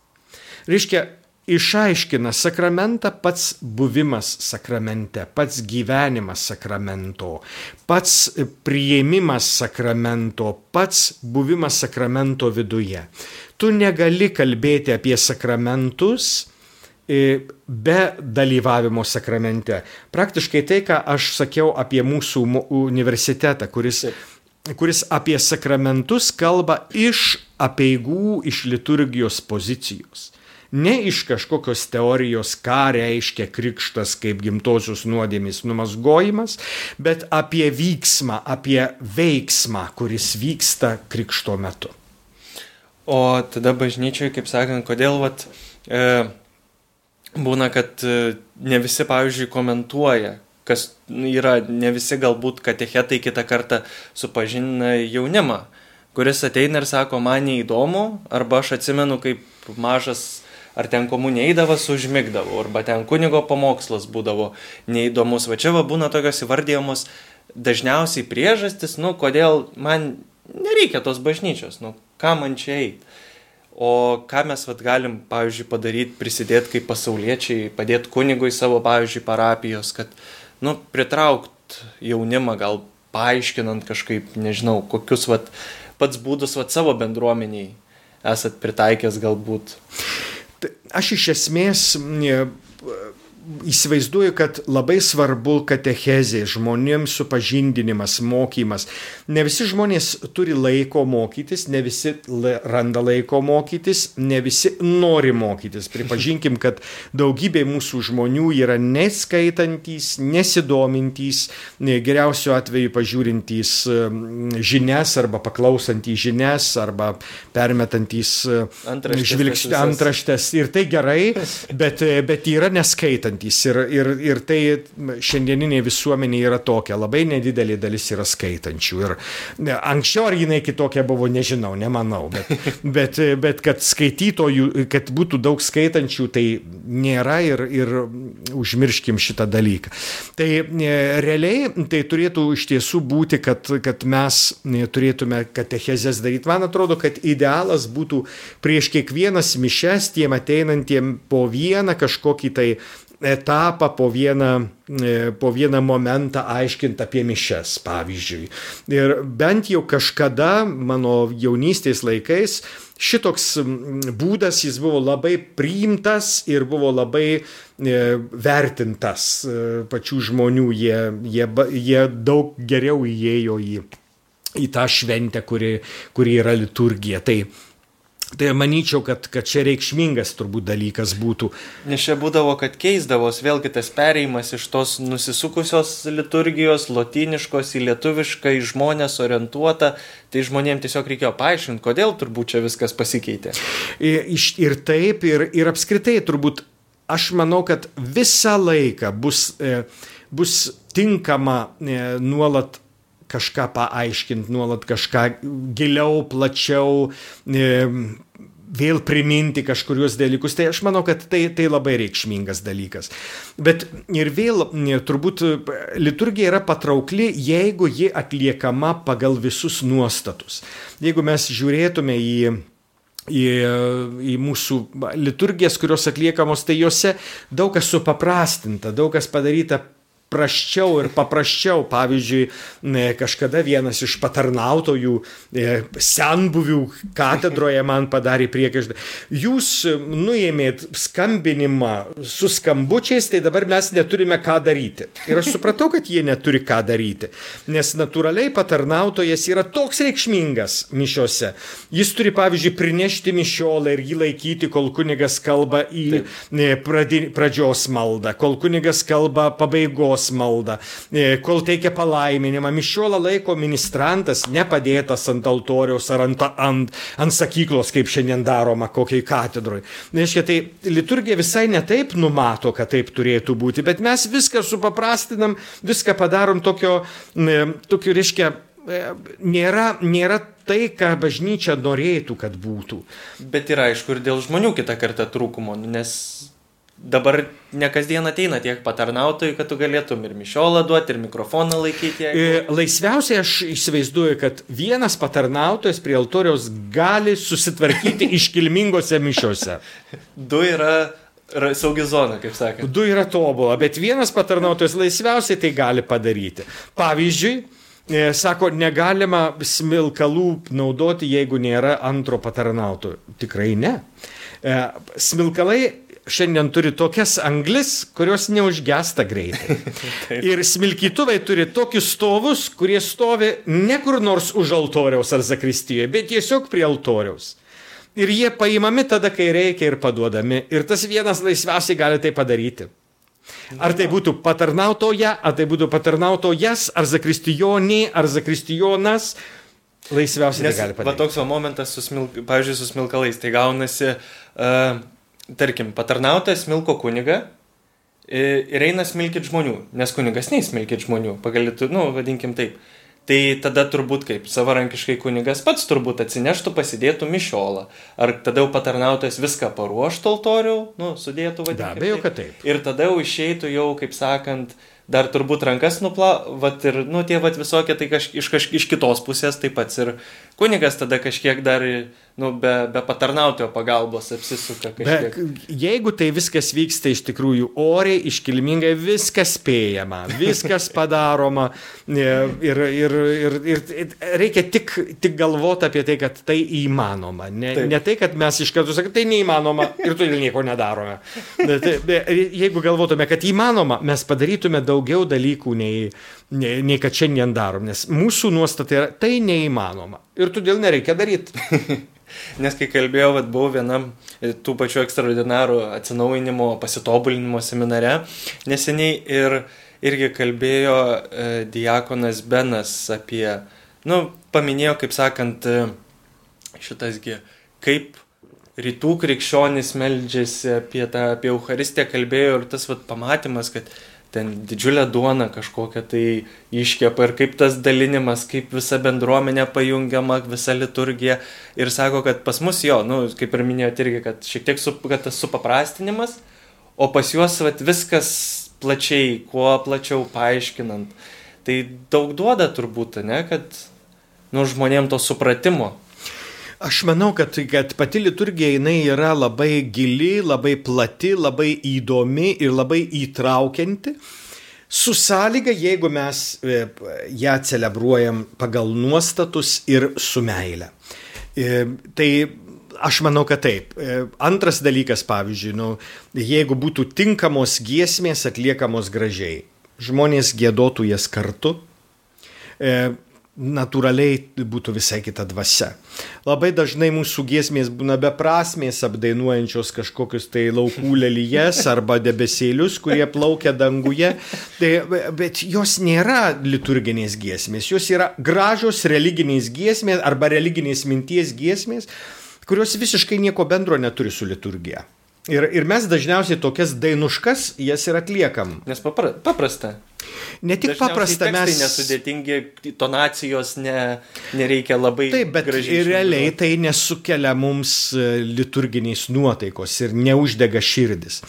Reiškia, išaiškina sakramentą pats buvimas sakramente, pats gyvenimas sakramento, pats prieimimas sakramento, pats buvimas sakramento viduje. Tu negali kalbėti apie sakramentus e, be dalyvavimo sakramente. Praktiškai tai, ką aš sakiau apie mūsų universitetą, kuris kuris apie sakramentus kalba iš apieigų, iš liturgijos pozicijos ne iš kažkokios teorijos, ką reiškia krikštas kaip gimtosios nuodėmis numasgojimas, bet apie vyksmą, apie veiksmą, kuris vyksta krikšto metu. O tada bažnyčioje, kaip sakant, kodėl vat, e, būna, kad e, ne visi, pavyzdžiui, komentuoja, kas yra, ne visi galbūt katechetai kitą kartą supažina jaunimą, kuris ateina ir sako, man neįdomu, arba aš atsimenu, kaip mažas ar ten komunija eidavo, užmigdavo, arba ten kunigo pamokslas būdavo neįdomus. Va čia va būna tokios įvardyjamos dažniausiai priežastis, nu, kodėl man nereikia tos bažnyčios, nu, ką man čia eiti. O ką mes vat, galim, pavyzdžiui, padaryti, prisidėti kaip pasauliečiai, padėti kunigui savo, pavyzdžiui, parapijos, kad, nu, pritraukt jaunimą, gal paaiškinant kažkaip, nežinau, kokius vat, pats būdus vat, savo bendruomeniai esat pritaikęs galbūt. Aš iš esmės įsivaizduoju, kad labai svarbu katechezė, žmonėms supažindinimas, mokymas. Ne visi žmonės turi laiko mokytis, ne visi randa laiko mokytis, ne visi nori mokytis. Pripažinkim, kad daugybė mūsų žmonių yra neskaitantys, nesidomintys, geriausiu atveju pažiūrintys žinias arba paklausantys žinias arba permetantys žvilgsnį antraštės. Ir tai gerai, bet, bet yra neskaitantys skaitantys ir, ir, ir tai šiandieninė visuomenė yra tokia, labai nedidelė dalis yra skaitančių. Ir anksčiau ar jinai kitokia buvo, nežinau, nemanau, bet, (laughs) bet, bet kad skaitytojų, kad būtų daug skaitančių, tai nėra ir, ir užmirškim šitą dalyką. Tai e, realiai tai turėtų iš tiesų būti, kad, kad mes e, turėtume katechezės daryti. Man atrodo, kad idealas būtų prieš kiekvienas mišes tiem ateinantiem po vieną kažkokį tai etapą po vieną, e, po vieną momentą aiškinti apie mišes, pavyzdžiui. Ir bent jau kažkada mano jaunystės laikais šitoks būdas jis buvo labai priimtas ir buvo labai e, vertintas e, pačių žmonių, jie, jie, jie daug geriau įėjo į, į tą šventę, kuri, kuri yra liturgija. Tai Tai manyčiau, kad, kad čia reikšmingas turbūt dalykas būtų. Nes čia būdavo, kad keisdavos vėlgi tas pereimas iš tos nusisukusios liturgijos, lotiniškos į lietuvišką, į žmonės orientuotą, tai žmonėms tiesiog reikėjo paaiškinti, kodėl turbūt čia viskas pasikeitė. Ir, ir taip, ir, ir apskritai turbūt aš manau, kad visą laiką bus, e, bus tinkama e, nuolat kažką paaiškinti, nuolat kažką giliau, plačiau, e, vėl priminti kažkurios dalykus. Tai aš manau, kad tai, tai labai reikšmingas dalykas. Bet ir vėl turbūt liturgija yra patraukli, jeigu ji atliekama pagal visus nuostatus. Jeigu mes žiūrėtume į į, į mūsų liturgijas, kurios atliekamos, tai juose daug kas supaprastinta, daug kas padaryta prasčiau ir paprasčiau. Pavyzdžiui, kažkada vienas iš patarnautojų e, senbuvių katedroje man padarė priekaištą. Jūs nuėmėt skambinimą su skambučiais, tai dabar mes neturime ką daryti. Ir aš supratau, kad jie neturi ką daryti. Nes natūraliai patarnautojas yra toks reikšmingas mišiose. Jis turi, pavyzdžiui, prinešti mišiolą ir jį laikyti, kol kunigas kalba į Taip. pradžios maldą, kol kunigas kalba pabaigos maldos maldą, e, kol teikia palaiminimą. Mišiolą laiko ministrantas nepadėtas ant altoriaus ar ant, ant, ant sakyklos, kaip šiandien daroma kokiai katedroje. Reiškia, tai liturgija visai netaip numato, kad taip turėtų būti, bet mes viską supaprastinam, viską padarom tokio, tokio reiškia, e, nėra, nėra tai, ką bažnyčia norėtų, kad būtų. Bet yra aišku ir dėl žmonių kitą kartą trūkumo, nes dabar ne kasdien ateina tiek patarnautojų, kad tu galėtum ir mišiolą duoti, ir mikrofoną laikyti. Jeigu... E, laisviausiai aš įsivaizduoju, kad vienas patarnautojas prie altoriaus gali susitvarkyti (laughs) iškilmingose mišiose. du yra saugi zona, kaip sakė. Du yra tobula, bet vienas patarnautojas laisviausiai tai gali padaryti. Pavyzdžiui, e, Sako, negalima smilkalų naudoti, jeigu nėra antro patarnautojo. Tikrai ne. E, smilkalai šiandien turi tokias anglis, kurios neužgesta greitai. (laughs) ir smilkytuvai turi tokius stovus, kurie stovi ne kur nors už altoriaus ar zakristijoje, bet tiesiog prie altoriaus. Ir jie paimami tada, kai reikia ir paduodami. Ir tas vienas laisviausiai gali tai padaryti. Ar tai būtų patarnautoja, ar tai būtų patarnautojas, ar zakristijonė, ar zakristijonas, laisviausiai Nes, tai gali padaryti. Va toks momentas, su smilk, pavyzdžiui, su smilkalais, tai gaunasi, uh, tarkim, patarnautojas smilko kunigą ir eina smilkit žmonių, nes kunigas neįsmilkit žmonių, pagalėtų, nu, vadinkim taip. Tai tada turbūt kaip savarankiškai kunigas pats turbūt atsineštų, pasidėtų mišiolą. Ar tada jau patarnautojas viską paruoštų altorių, nu, sudėtų vadinti. Be abejo, kad taip. Ir tada jau išeitų jau, kaip sakant, dar turbūt rankas nupla, vat ir, nu, tie vat visokie, tai kaž, iš, kaž, iš kitos pusės taip pat ir kunigas tada kažkiek dar, nu, be, be patarnautojo pagalbos apsisuka kažkiek. Bet jeigu tai viskas vyksta iš tikrųjų oriai, iškilmingai, viskas spėjama, viskas padaroma ir, ir, ir, ir, ir reikia tik, tik galvoti apie tai, kad tai įmanoma. Ne, Taip. ne tai, kad mes iš karto sakome, tai neįmanoma ir todėl nieko nedarome. Bet jeigu galvotume, kad įmanoma, mes padarytume daugiau dalykų nei, nei, nei kad šiandien darom, nes mūsų nuostata yra tai neįmanoma ir todėl nereikia daryti. (laughs) Nes kai kalbėjau, vat, buvau vienam tų pačių ekstraordinarų atsinaujinimo, pasitobulinimo seminare neseniai ir irgi kalbėjo e, Diakonas Benas apie, nu, paminėjo, kaip sakant, e, šitasgi, kaip rytų krikščionys meldžiasi apie tą, apie Eucharistiją kalbėjo ir tas vat, pamatymas, kad ten didžiulę duoną kažkokią tai iškepa ir kaip tas dalinimas, kaip visa bendruomenė pajungiama, visa liturgija. Ir sako, kad pas mus jo, nu, kaip ir minėjote irgi, kad šiek tiek su, kad tas supaprastinimas, o pas juos vat, viskas plačiai, kuo plačiau paaiškinant. Tai daug duoda turbūt, ne, kad nu, žmonėm to supratimo. Aš manau, kad, kad pati liturgija jinai yra labai gili, labai plati, labai įdomi ir labai įtraukianti. Su sąlyga, jeigu mes e, ją celebruojam pagal nuostatus ir su meile. E, tai aš manau, kad taip. E, antras dalykas, pavyzdžiui, nu, jeigu būtų tinkamos giesmės atliekamos gražiai, žmonės gėdotų jas kartu, natūraliai būtų visai kita dvasia. Labai dažnai mūsų giesmės būna beprasmės, apdainuojančios kažkokius tai laukų lelyjes arba debesėlius, kurie plaukia danguje, tai, bet jos nėra liturginės giesmės, jos yra gražios religinės giesmės arba religinės minties giesmės, kurios visiškai nieko bendro neturi su liturgija. Ir, ir mes dažniausiai tokias dainuškas jas ir atliekam. Nes papra, paprasta. Ne tik paprasta, mes. Nesudėtingi, tonacijos ne, nereikia labai. Taip, bet ir realiai tai nesukelia mums e, liturginiais nuotaikos ir neuždega širdis.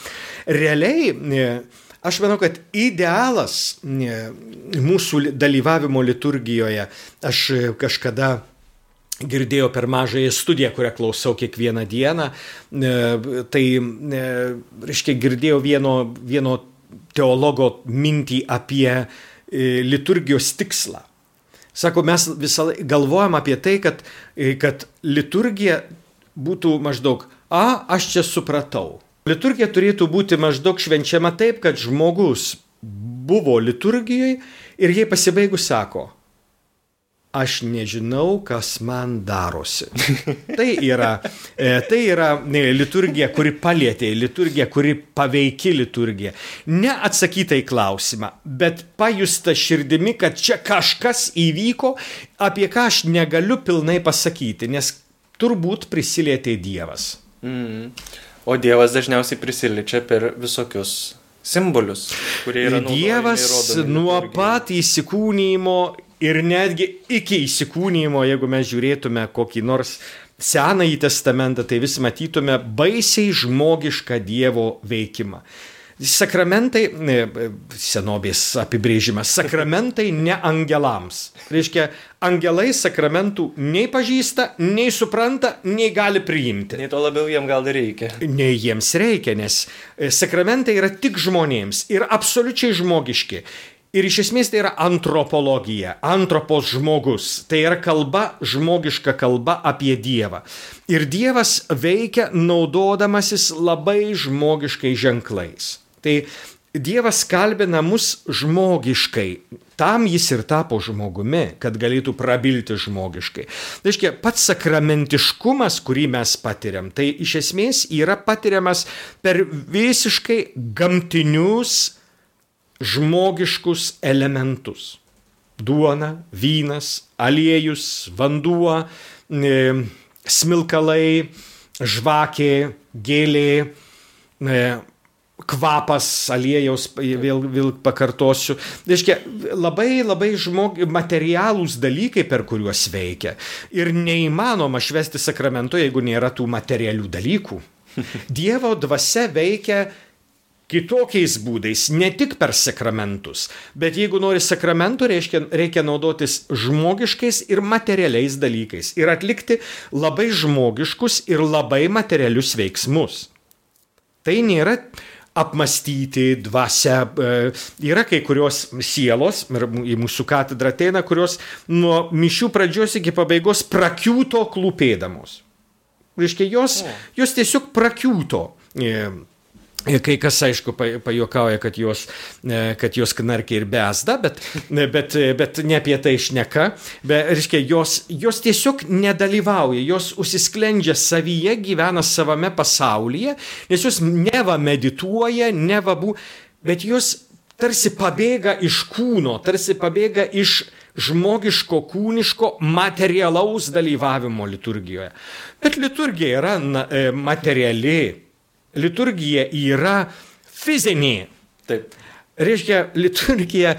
Realiai, e, aš manau, kad idealas e, mūsų dalyvavimo liturgijoje, aš kažkada girdėjau per mažąją studiją, kurią klausau kiekvieną dieną, tai, reiškia, girdėjau vieno, vieno teologo mintį apie e, liturgijos tikslą. Sako, mes visą laiką galvojam apie tai, kad, e, kad liturgija būtų maždaug, a, aš čia supratau. Liturgija turėtų būti maždaug švenčiama taip, kad žmogus buvo liturgijoje ir jai pasibaigus sako, aš nežinau, kas man darosi. Tai yra, e, tai yra liturgija, kuri palėtė, liturgija, kuri paveiki liturgija. Ne atsakyta į klausimą, bet pajusta širdimi, kad čia kažkas įvyko, apie ką aš negaliu pilnai pasakyti, nes turbūt prisilietė Dievas. Mm. O Dievas dažniausiai prisiliečia per visokius simbolius, kurie yra Dievas nuo pat įsikūnymo ir netgi iki įsikūnymo, jeigu mes žiūrėtume kokį nors Senąjį testamentą, tai vis matytume baisiai žmogišką Dievo veikimą. Sakramentai, senobės apibrėžimas, sakramentai ne angelams. Reiškia, angelai sakramentų nei pažįsta, nei supranta, nei gali priimti. Nei to labiau jiems gal reikia. Nei jiems reikia, nes sakramentai yra tik žmonėms ir absoliučiai žmogiški. Ir iš esmės tai yra antropologija, antropos žmogus. Tai yra kalba, žmogiška kalba apie Dievą. Ir Dievas veikia naudodamasis labai žmogiškai ženklais. Tai Dievas kalbina mus žmogiškai. Tam jis ir tapo žmogumi, kad galėtų prabilti žmogiškai. Tai reiškia, pats sakramentiškumas, kurį mes patiriam, tai iš esmės yra patiriamas per visiškai gamtinius, žmogiškus elementus. Duona, vynas, aliejus, vanduo, e, smilkalai, žvakė, gėlė, e, kvapas, aliejaus, vėl, vėl pakartosiu. Reiškia, labai labai žmog, materialūs dalykai, per kuriuos veikia. Ir neįmanoma švesti sakramento, jeigu nėra tų materialių dalykų. Dievo dvasia veikia kitokiais būdais, ne tik per sakramentus, bet jeigu nori sakramentų, reiškia, reikia naudotis žmogiškais ir materialiais dalykais ir atlikti labai žmogiškus ir labai materialius veiksmus. Tai nėra apmastyti dvasia. e, Yra kai kurios sielos, ir į mūsų katedrą ateina, kurios nuo mišių pradžios iki pabaigos prakiūto klūpėdamos. Reiškia, jos, jos tiesiog prakiūto. E, Ir kai kas, aišku, pa- pajokauja, kad jos, e, kad jos knarkia ir besda, bet, bet, bet ne apie tai išneka. Bet, reiškia, jos, jos tiesiog nedalyvauja, jos užsisklendžia savyje, gyvena savame pasaulyje, nes jos neva medituoja, neva bū, bet jos tarsi pabėga iš kūno, tarsi pabėga iš žmogiško, kūniško, materialaus dalyvavimo liturgijoje. Bet liturgija yra e, materiali, liturgija yra fizinė. Taip. Reiškia, liturgija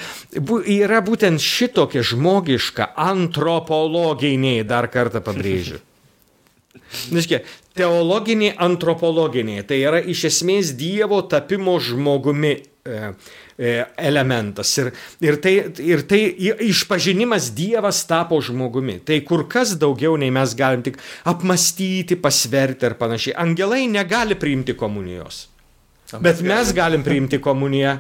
yra būtent šitokia žmogiška, antropologinė, dar kartą pabrėžiu. (laughs) Reiškia, teologinė, antropologinė, tai yra iš esmės Dievo tapimo žmogumi e, e, elementas. Ir, ir, tai, ir tai išpažinimas Dievas tapo žmogumi. Tai kur kas daugiau nei mes galim tik apmastyti, pasverti ir panašiai. Angelai negali priimti komunijos. Bet mes galim priimti komuniją.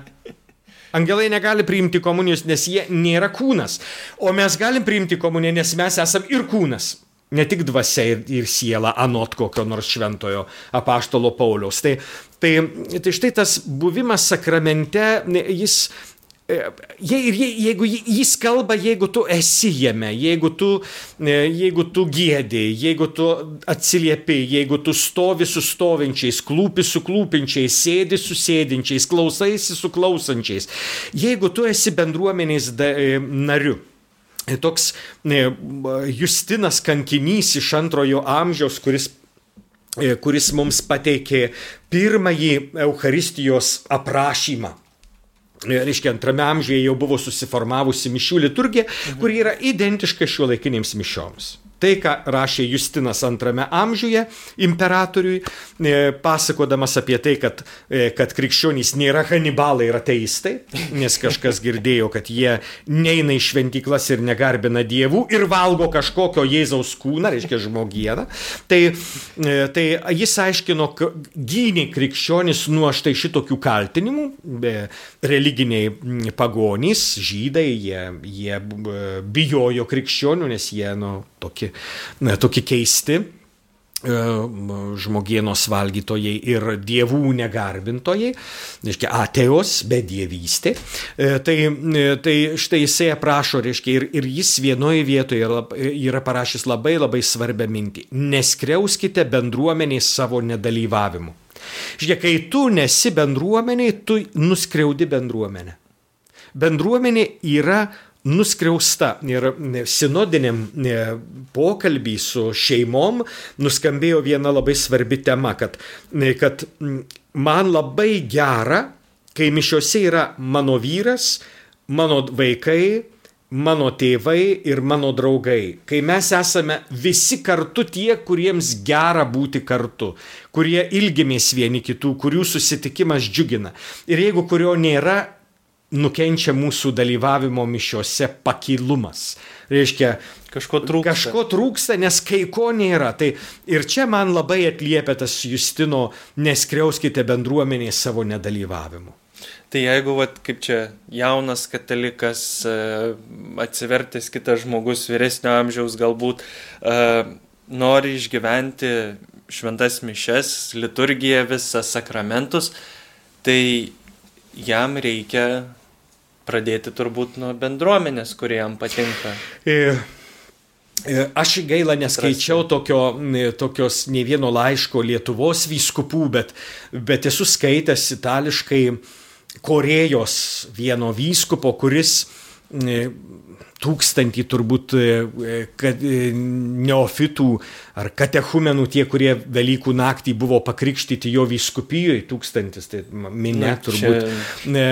Angelai negali priimti komunijos, nes jie nėra kūnas. O mes galim priimti komuniją, nes mes esam ir kūnas. Ne tik dvasia ir, ir siela, anot kokio nors šventojo apaštalo Pauliaus. Tai, tai, tai štai tas buvimas sakramente, jis e, Je, ir je, jeigu ji- jis kalba, jeigu tu esi jame, jeigu tu, e, jeigu tu gėdė, jeigu tu atsiliepi, jeigu tu stovi su stovinčiais, klūpi su klūpinčiais, sėdi su sėdinčiais, klausaisi su klausančiais, jeigu tu esi bendruomenės da, e, nariu. E, Toks e, Justinas kankinys iš antrojo amžiaus, kuris e, kuris mums pateikė pirmąjį Eucharistijos aprašymą. Reiškia, antrame amžiuje jau buvo susiformavusi mišių liturgija, kuri yra identiška šiuo laikinėms mišioms. Tai, ką rašė Justinas antrame amžiuje imperatoriui, e, pasakodamas apie tai, kad, e, kad krikščionys nėra hanibalai ir ateistai, nes kažkas girdėjo, kad jie neina į šventyklas ir negarbina dievų ir valgo kažkokio Jėzaus kūną, reiškia žmogieną. Tai, e, tai jis aiškino, gynė krikščionis nuo štai šitokių kaltinimų. Religiniai pagonys, žydai, jie, jie bijojo krikščionių, nes jie nu, tokie, tokie keisti e, žmogienos valgytojai ir dievų negarbintojai, reiškia ateos, bedievystė. E, Tai, e, tai štai jisai aprašo, reiškia, ir, ir jis vienoje vietoje yra, yra parašęs labai labai svarbią mintį. Neskriauskite bendruomeniai savo nedalyvavimu. Žiūrėk, kai tu nesi bendruomeniai, tu nuskriaudi bendruomenę. Bendruomenė yra nuskriausta ir ne, sinodiniam ne, pokalbį su šeimom nuskambėjo viena labai svarbi tema, kad, ne, kad man labai gera, kai mišiuose yra mano vyras, mano vaikai, mano tėvai ir mano draugai. Kai mes esame visi kartu tie, kuriems gera būti kartu, kurie ilgimės vieni kitų, kurių susitikimas džiugina. Ir jeigu kurio nėra, nukenčia mūsų dalyvavimo mišiuose pakilumas. Reiškia, Kažko trūksta. Kažko trūksta, nes kai ko nėra. Tai ir čia man labai atliepia tas Justino, neskriauskite bendruomenėje savo nedalyvavimu. Tai jeigu, vat, kaip čia, jaunas katalikas, e, atsivertęs kitas žmogus, vyresnio amžiaus galbūt, e, nori išgyventi šventas mišes, liturgiją, visą sakramentus, tai jam reikia pradėti turbūt nuo bendruomenės, kurie jam patinka. E, e, Aš gaila neskaičiau tokio, e, tokios ne vieno laiško Lietuvos vyskupų, bet, bet esu skaitęs itališkai Korejos vieno vyskupo, kuris e, tūkstantį turbūt e, kad, e, neofitų ar katechumenų, tie, kurie Velykų naktį buvo pakrikštyti jo vyskupijoje, tūkstantis, tai minė Na, turbūt. E,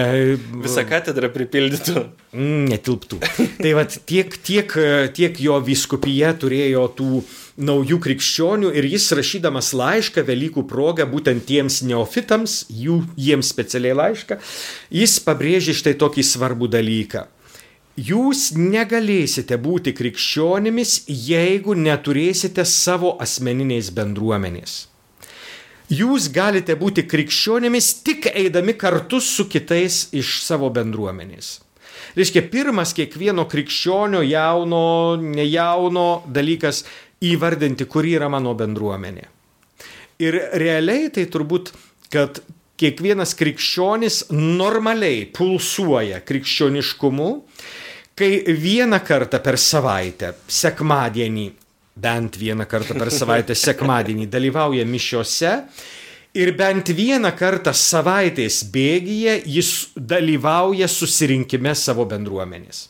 Visą katedrą pripildytų. Mm, netilptų. Tai vad tiek, tiek, tiek jo viskupija turėjo tų naujų krikščionių ir jis rašydamas laišką Velykų progą būtent tiems neofitams, jų, jiems specialiai laišką, jis pabrėžė štai tokį svarbų dalyką. Jūs negalėsite būti krikščionimis, jeigu neturėsite savo asmeninės bendruomenės. Jūs galite būti krikščionimis tik eidami kartu su kitais iš savo bendruomenės. Reiškia, pirmas kiekvieno krikščionio jauno, nejauno dalykas įvardinti, kur yra mano bendruomenė. Ir realiai tai turbūt, kad kiekvienas krikščionis normaliai pulsuoja krikščioniškumu, kai vieną kartą per savaitę, sekmadienį, bent vieną kartą per savaitę, sekmadienį dalyvauja mišiose ir bent vieną kartą savaitės bėgyje jis dalyvauja susirinkime savo bendruomenės.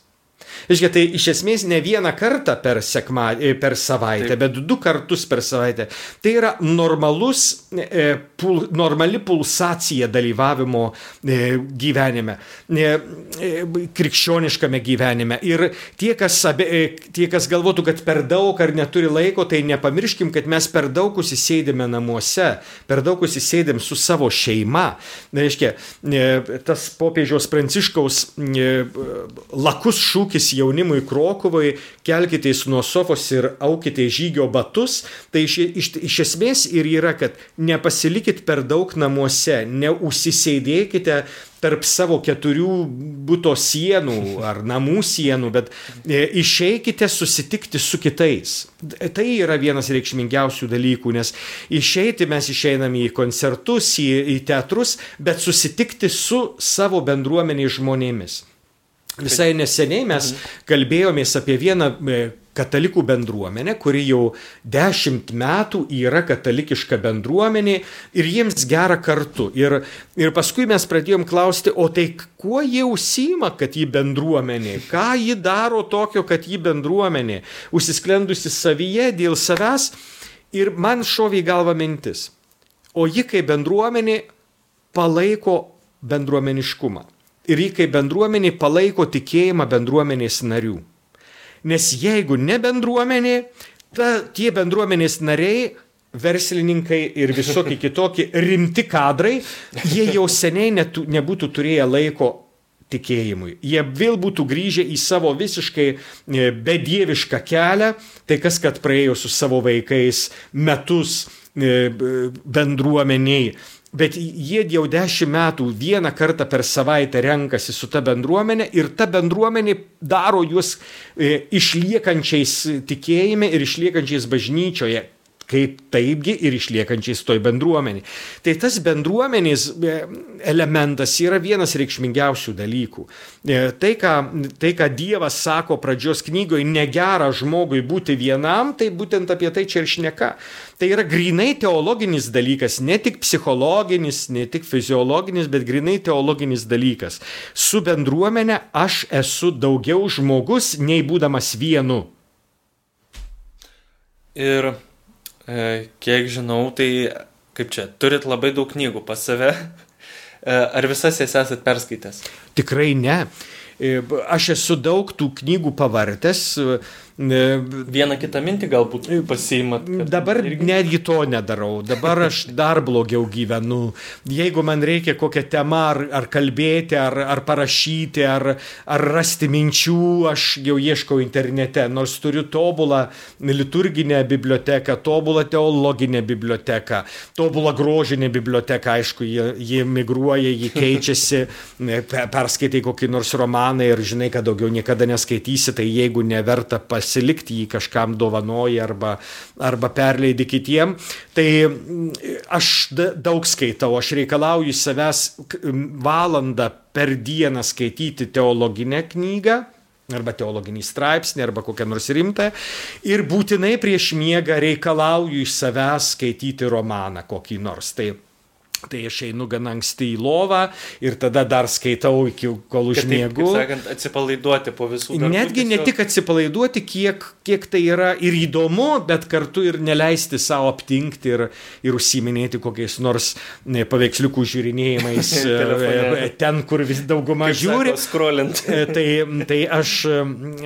Iškia, tai iš esmės ne vieną kartą per, sekma, e, per savaitę, Taip. bet du kartus per savaitę. Tai yra normalus, e, pul, normali pulsacija dalyvavimo e, gyvenime, e, e, krikščioniškame gyvenime. Ir tie kas, abe, e, tie, kas galvotų, kad per daug ar neturi laiko, tai nepamirškim, kad mes per daug užsisėdėme namuose, per daug užsisėdėm su savo šeima. Tai reiškia, e, tas popiežiaus pranciškaus e, lakus šūkis jaunimui Krokovai, kelkitės nuo sofos ir aukite žygio batus, tai iš, iš, iš esmės ir yra, kad nepasilikit per daug namuose, neužsisėdėkite tarp savo keturių būto sienų ar namų sienų, bet e, išeikite susitikti su kitais. Tai yra vienas reikšmingiausių dalykų, nes išeiti mes išeiname į koncertus, į, į teatrus, bet susitikti su savo bendruomeniai žmonėmis. Visai neseniai mes kalbėjomės apie vieną e, katalikų bendruomenę, kuri jau dešimt metų yra katalikiška bendruomenė ir jiems gera kartu. Ir, ir paskui mes pradėjom klausti, o tai kuo jie užsima, kad jį bendruomenė, ką jį daro tokio, kad jį bendruomenė, užsisklendusi savyje dėl savęs. Ir man šovė į galvą mintis, o ji kaip bendruomenė palaiko bendruomeniškumą ir jį kaip bendruomenė palaiko tikėjimą bendruomenės narių. Nes jeigu ne bendruomenė, ta, tie bendruomenės nariai verslininkai ir visokie kitokie rimti kadrai, jie jau seniai netu, nebūtų turėję laiko tikėjimui. Jie vėl būtų grįžę į savo visiškai e, bedievišką kelią, tai kas kad praėjo su savo vaikais metus e, bendruomeniai bet jie jau dešimt metų vieną kartą per savaitę renkasi su ta bendruomenė ir ta bendruomenė daro juos e, išliekančiais tikėjime ir išliekančiais bažnyčioje kaip taipgi ir išliekančiais toj bendruomenė. Tai tas bendruomenės e, elementas yra vienas reikšmingiausių dalykų. E, tai, ką, tai, ką Dievas sako pradžios knygoje, negera žmogui būti vienam, tai būtent apie tai čia ir šneka. Tai yra grinai teologinis dalykas, ne tik psichologinis, ne tik fiziologinis, bet grinai teologinis dalykas. Su bendruomenė aš esu daugiau žmogus, nei būdamas vienu. Ir kiek žinau, tai kaip čia, turit labai daug knygų pas save. E, ar visas jas esat perskaitęs? Tikrai ne. E, aš esu daug tų knygų pavartęs, Vieną kitą mintį galbūt pasiimat. Dabar irgi... netgi to nedarau. Dabar aš dar blogiau gyvenu. Jeigu man reikia kokią temą ar, ar kalbėti, ar, ar parašyti, ar, ar rasti minčių, aš jau ieškau internete. Nors turiu tobulą liturginę biblioteką, tobulą teologinę biblioteką, tobulą grožinę biblioteką, aišku, ji, ji migruoja, ji keičiasi, perskaitai kokį nors romaną ir žinai, kad daugiau niekada neskaitysi, tai jeigu neverta pas pasilikti jį kažkam dovanoji arba, arba perleidi kitiem. Tai mm, aš daug skaitau, aš reikalauju savęs valandą per dieną skaityti teologinę knygą arba teologinį straipsnį, arba kokią nors rimtą. Ir būtinai prieš miegą reikalauju iš savęs skaityti romaną kokį nors. Tai Tai aš einu gan anksti į lovą ir tada dar skaitau iki kol užmiegu. Taip, sakant, atsipalaiduoti po visų darbų. Netgi tiesiog... ne tik atsipalaiduoti, kiek, kiek tai yra ir įdomu, bet kartu ir neleisti savo aptinkti ir, ir užsiminėti kokiais nors ne, paveiksliukų žiūrinėjimais (laughs) e, e, ten, kur vis dauguma Kaip žiūri. Sako, e, tai, tai aš,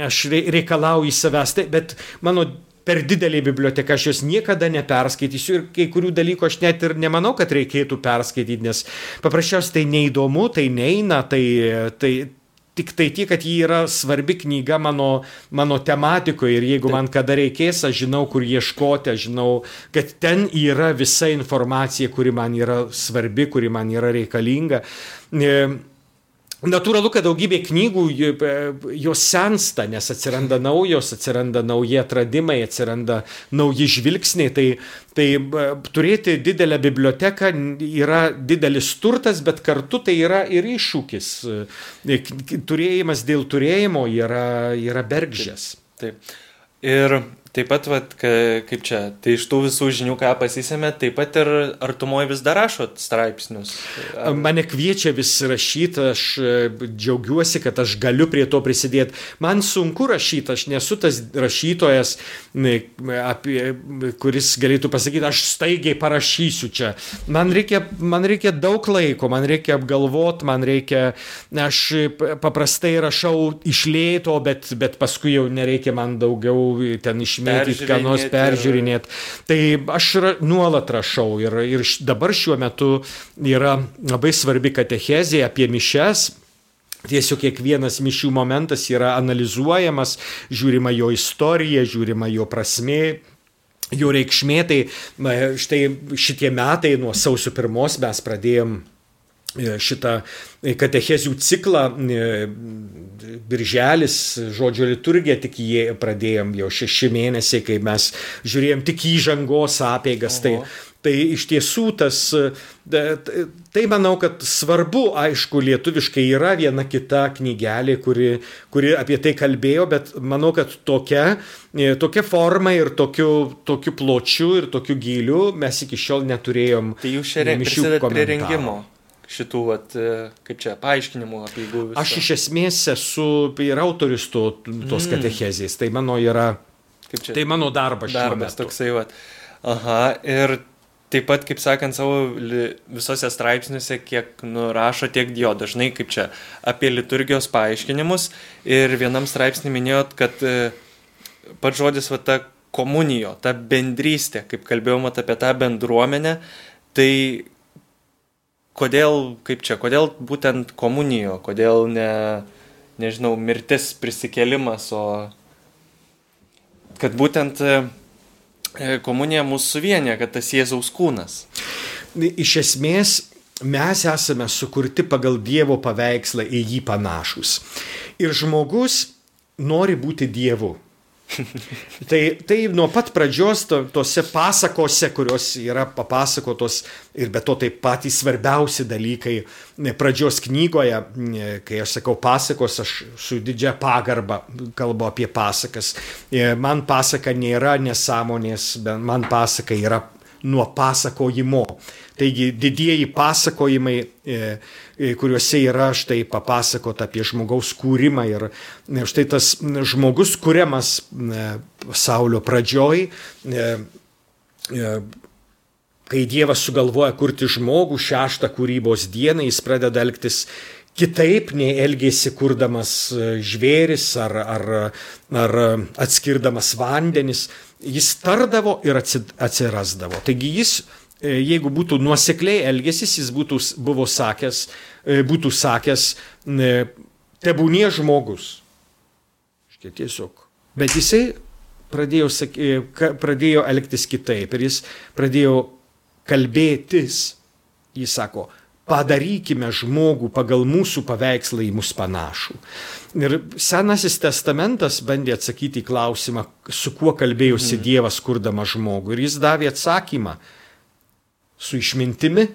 aš reikalauju į savęs, tai, bet mano per didelė biblioteka, aš jos niekada neperskaitysiu ir kai kurių dalykų aš net ir nemanau, kad reikėtų perskaityti, nes paprasčiausiai tai neįdomu, tai neina, tai, tai, Tik tai tiek, kad ji yra svarbi knyga mano, mano tematikoje ir jeigu man kada reikės, aš žinau, kur ieškoti, aš žinau, kad ten yra visa informacija, kuri man yra svarbi, kuri man yra reikalinga. E, Natūralu, kad daugybė knygų e, jos sensta, nes atsiranda naujos, atsiranda nauji atradimai, atsiranda nauji žvilgsniai. Tai, tai e, turėti didelę biblioteką yra didelis turtas, bet kartu tai yra ir iššūkis. E, turėjimas dėl turėjimo yra, yra bergžės. Taip. taip. Ir Taip pat, vat, ka, kaip čia, tai iš tų visų žinių, ką pasisėmė, taip pat ir artumoje vis dar rašot straipsnius. Ar... Mane kviečia vis rašyti, aš e, džiaugiuosi, kad aš galiu prie to prisidėti. Man sunku rašyti, aš nesu tas rašytojas, apie, kuris galėtų pasakyti, aš staigiai parašysiu čia. Man reikia, man reikia daug laiko, man reikia apgalvoti, man reikia, aš paprastai rašau iš lėto, bet, bet paskui jau nereikia man daugiau ten išmėginti mėgti ką nors peržiūrinėti. Tai aš ra, nuolat rašau ir, ir dabar šiuo metu yra labai svarbi katechezė apie mišes. Tiesiog kiekvienas mišių momentas yra analizuojamas, žiūrima jo istorija, žiūrima jo prasme, jo reikšmė. Tai štai šitie metai nuo sausio pirmos mes pradėjom šitą katechezių ciklą. E, birželis, žodžio liturgija, tik jį pradėjom jau šeši mėnesiai, kai mes žiūrėjom tik įžangos apėgas. Tai, tai iš tiesų tas, e, tai manau, kad svarbu, aišku, lietuviškai yra viena kita knygelė, kuri, kuri apie tai kalbėjo, bet manau, kad tokia, tokia forma ir tokiu, tokiu pločiu ir tokiu giliu mes iki šiol neturėjom. Tai jūs šiandien prisidedate prie rengimo šitų, vat, e, kaip čia, paaiškinimų apie jų. Aš iš esmės esu ir autorius to, tos mm. katechezės, tai mano yra, čia, tai mano darbas. Darbas toksai, vat. Aha, ir taip pat, kaip sakant, savo visose straipsniuose, kiek nurašo tiek jo, dažnai kaip čia, apie liturgijos paaiškinimus ir vienam straipsnį minėjot, kad e, pats žodis, va, ta komunijo, ta bendrystė, kaip kalbėjom apie tą bendruomenę, tai kodėl, kaip čia, kodėl būtent komunijo, kodėl ne, nežinau, mirtis, prisikėlimas, o kad būtent e, komunija mūsų suvienė, kad tas Jėzaus kūnas. Iš esmės, mes esame sukurti pagal Dievo paveikslą į jį panašus. Ir žmogus nori būti Dievu (laughs) tai, tai nuo pat pradžios to, tose pasakose, kurios yra papasakotos ir be to tai patys svarbiausi dalykai pradžios knygoje, kai aš sakau pasakos, aš su didžia pagarba kalbu apie pasakas. Man pasaka nėra nesąmonės, man pasaka yra nuo pasakojimo. Taigi didieji pasakojimai, e, e, kuriuose yra štai papasakota apie žmogaus kūrimą ir e, štai tas žmogus kuriamas pasaulio pradžioj, kai Dievas sugalvoja kurti žmogų šeštą kūrybos dieną, jis pradeda elgtis kitaip nei elgėsi kurdamas žvėris ar, ar, ar atskirdamas vandenis. Jis tardavo ir atsirasdavo. Taigi jis E, jeigu būtų nuosekliai elgesis, jis būtų, buvo sakęs, e, būtų sakęs, tebūnie žmogus. Štai tiesiog. Bet jisai pradėjo, pradėjo elgtis kitaip ir jis pradėjo kalbėtis. Jis sako, padarykime žmogų pagal mūsų paveikslą į mus panašų. Ir Senasis testamentas bandė atsakyti į klausimą, su kuo kalbėjosi mhm. Dievas kurdama žmogų. Ir jis davė atsakymą su išmintimi.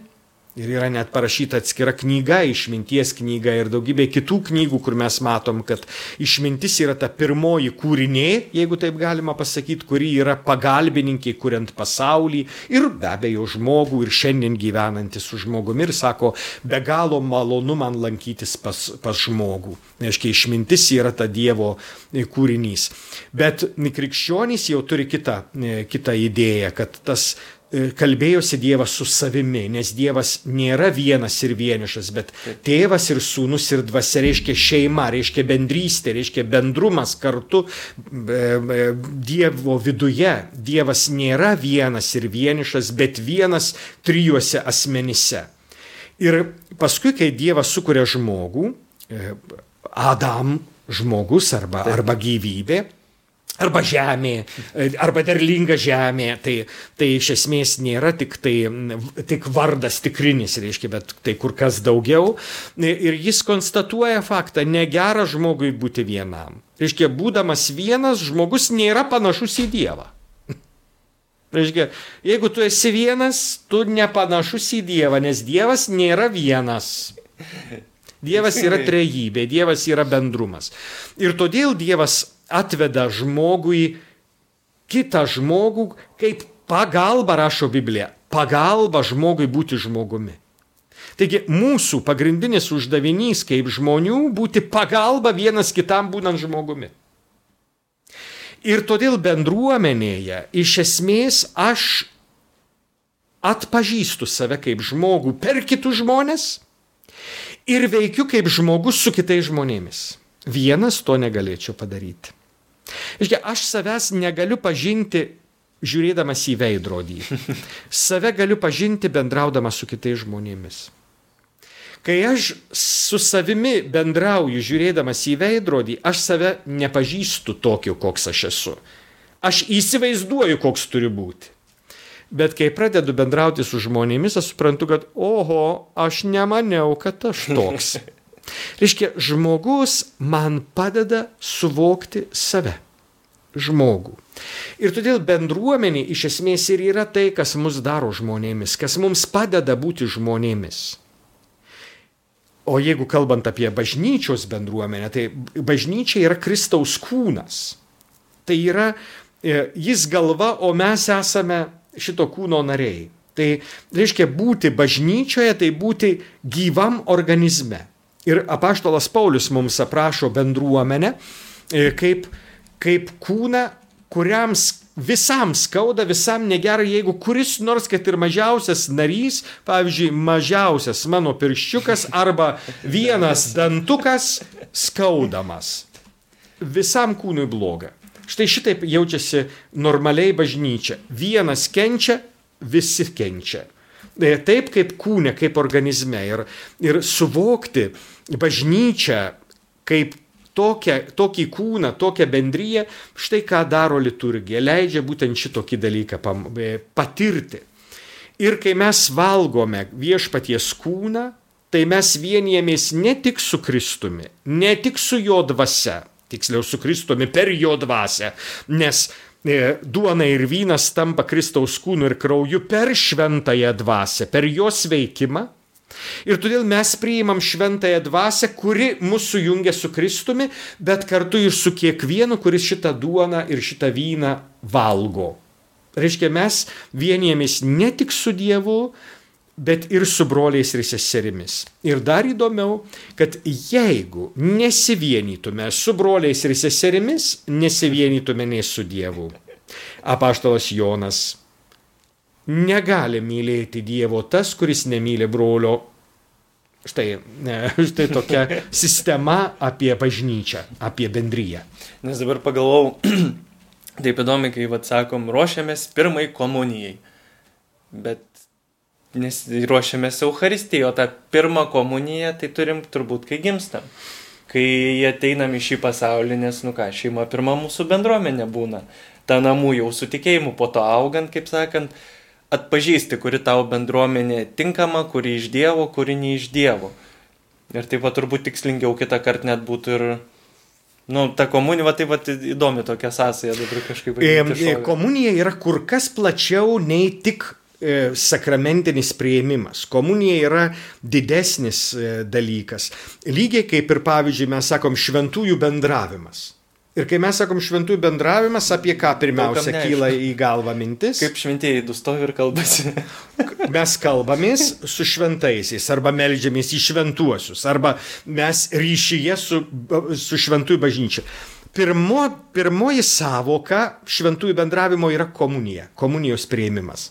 Ir yra net parašyta atskira knyga, išminties knyga ir daugybė kitų knygų, kur mes matom, kad išmintis yra ta pirmoji kūrinė, jeigu taip galima pasakyti, kuri yra pagalbininkė, kuriant pasaulį ir be abejo žmogų ir šiandien gyvenantis su žmogumi ir sako, be galo malonu man lankytis pas, pas žmogų. Reiškia, išmintis yra ta Dievo kūrinys. Bet krikščionys jau turi kitą, kitą idėją, kad tas e, kalbėjosi Dievas su savimi, nes Dievas nėra vienas ir vienišas, bet tėvas ir sūnus ir dvasia reiškia šeima, reiškia bendrystė, reiškia bendrumas kartu e, e, Dievo viduje. Dievas nėra vienas ir vienišas, bet vienas trijuose asmenyse. Ir paskui, kai Dievas sukuria žmogų, Adam žmogus arba, arba gyvybė, arba žemė, arba derlinga žemė, tai, tai iš esmės nėra tik, tai, tik vardas tikrinis, reiškia, bet tai kur kas daugiau. Ir jis konstatuoja faktą, negera žmogui būti vienam. Reiškia, būdamas vienas, žmogus nėra panašus į Dievą. (laughs) Reiškia, jeigu tu esi vienas, tu nepanašus į Dievą, nes Dievas nėra vienas. Dievas yra (laughs) trejybė, Dievas yra bendrumas. Ir todėl Dievas atveda žmogui kitą žmogų kaip pagalba, rašo Biblija, pagalba žmogui būti žmogumi. Taigi mūsų pagrindinis uždavinys kaip žmonių būti pagalba vienas kitam būnant žmogumi. Ir todėl bendruomenėje iš esmės aš atpažįstu save kaip žmogų per kitus žmonės ir veikiu kaip žmogus su kitais žmonėmis. Vienas to negalėčiau padaryti. Iškia, aš savęs negaliu pažinti žiūrėdamas į veidrodį. (laughs) Save galiu pažinti bendraudamas su kitais žmonėmis. Kai aš su savimi bendrauju žiūrėdamas į veidrodį, aš save nepažįstu tokiu, koks aš esu. Aš įsivaizduoju, koks turi būti. Bet kai pradedu bendrauti su žmonėmis, aš suprantu, kad, oho, aš nemaniau, kad aš toks. (laughs) Reiškia, žmogus man padeda suvokti save. Žmogų. Ir todėl bendruomenė iš esmės ir yra tai, kas mus daro žmonėmis, kas mums padeda būti žmonėmis. O jeigu kalbant apie bažnyčios bendruomenę, tai bažnyčia yra Kristaus kūnas. Tai yra e, jis galva, o mes esame šito kūno nariai. Tai reiškia būti bažnyčioje, tai būti gyvam organizme. Ir apaštalas Paulius mums aprašo bendruomenę e, kaip, kaip kūną, kuriam visam skauda, visam negerai, jeigu kuris nors, kad ir mažiausias narys, pavyzdžiui, mažiausias mano pirščiukas arba vienas dantukas skaudamas. Visam kūnui bloga. Štai šitaip jaučiasi normaliai bažnyčia. Vienas kenčia, visi kenčia. E, taip kaip kūne, kaip organizme. Ir, ir suvokti bažnyčią kaip tokią, tokį kūną, tokią bendryją, štai ką daro liturgija, leidžia būtent šitokį dalyką e, patirti. Ir kai mes valgome viešpaties kūną, tai mes vienijamės ne tik su Kristumi, ne tik su jo dvasia, tiksliau su Kristumi per jo dvasę, nes e, duona ir vynas tampa Kristaus kūnu ir krauju per šventąją dvasę, per jos veikimą. Ir todėl mes priimam šventąją dvasę, kuri mūsų sujungia su Kristumi, bet kartu ir su kiekvienu, kuris šitą duoną ir šitą vyną valgo. Reiškia, mes vienijamės ne tik su Dievu, bet ir su broliais ir seserimis. Ir dar įdomiau, kad jeigu nesivienytume su broliais ir seserimis, nesivienytume nei su Dievu. Apaštalas Jonas negali mylėti Dievo tas, kuris nemyli brolio. Štai, ne, (laughs) štai tokia sistema apie bažnyčią, apie bendryją. Nes dabar pagalvojau, (clears throat) taip įdomi, kai, vad sakom, ruošiamės pirmai komunijai. Bet nes ruošiamės Euharistijai, o tą pirmą komuniją tai turim turbūt, kai gimstam. Kai ateinam į šį pasaulį, nes, nu ką, šeima pirma mūsų bendruomenė būna. Ta namų jau su tikėjimu, po to augant, kaip sakant, atpažįsti, kuri tau bendruomenė tinkama, kuri iš Dievo, kuri ne iš Dievo. Ir taip pat turbūt tikslingiau kitą kartą net būtų ir Nu, ta komunija, va, tai va, įdomi tokia sąsaja dabar kažkaip. E, komunija yra kur kas plačiau nei tik E, sakramentinis prieimimas. Komunija yra didesnis e, dalykas. Lygiai kaip ir pavyzdžiui mes sakom šventųjų bendravimas. Ir kai mes sakom šventųjų bendravimas, apie ką pirmiausia kyla į galvą mintis? Kaip šventieji dustovi ir kalbasi. (laughs) mes kalbamės su šventaisiais, arba melžiamės į šventuosius, arba mes ryšyje su, su šventųjų bažnyčia. Pirmo, pirmoji savoka šventųjų bendravimo yra komunija, komunijos prieimimas.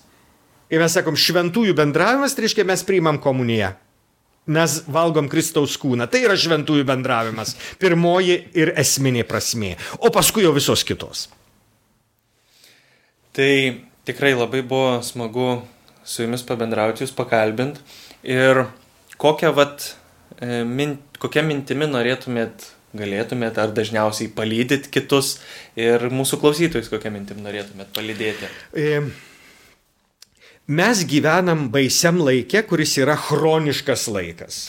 Ir mes sakom, šventųjų bendravimas, tai reiškia, mes priimam komuniją. Mes valgom Kristaus kūną. Tai yra šventųjų bendravimas. Pirmoji ir esminė prasme. O paskui jau visos kitos. Tai tikrai labai buvo smagu su jumis pabendrauti, jūs pakalbint. Ir kokią, vat, e, min, kokią mintimį norėtumėt, galėtumėt ar dažniausiai palydyt kitus ir mūsų klausytojus, kokią mintim norėtumėt palydėti? E, mes gyvenam baisiam laikė, kuris yra chroniškas laikas.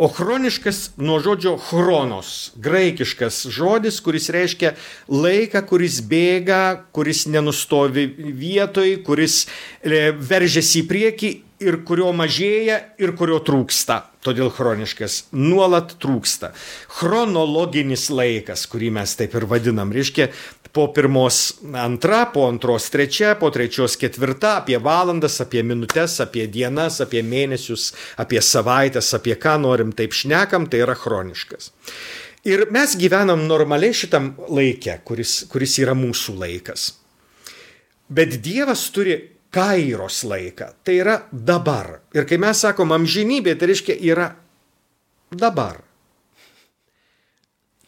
O chroniškas nuo žodžio chronos, graikiškas žodis, kuris reiškia laiką, kuris bėga, kuris nenustovi vietoj, kuris e, veržiasi į priekį ir kurio mažėja ir kurio trūksta. Todėl chroniškas nuolat trūksta. Chronologinis laikas, kurį mes taip ir vadinam, reiškia po pirmos antra, po antros trečia, po trečios ketvirta, apie valandas, apie minutės, apie dienas, apie mėnesius, apie savaitės, apie ką norim taip šnekam, tai yra chroniškas. Ir mes gyvenam normaliai šitam laikė, kuris, kuris yra mūsų laikas. Bet Dievas turi kairos laiką, tai yra dabar. Ir kai mes sakom amžinybė, tai reiškia yra dabar.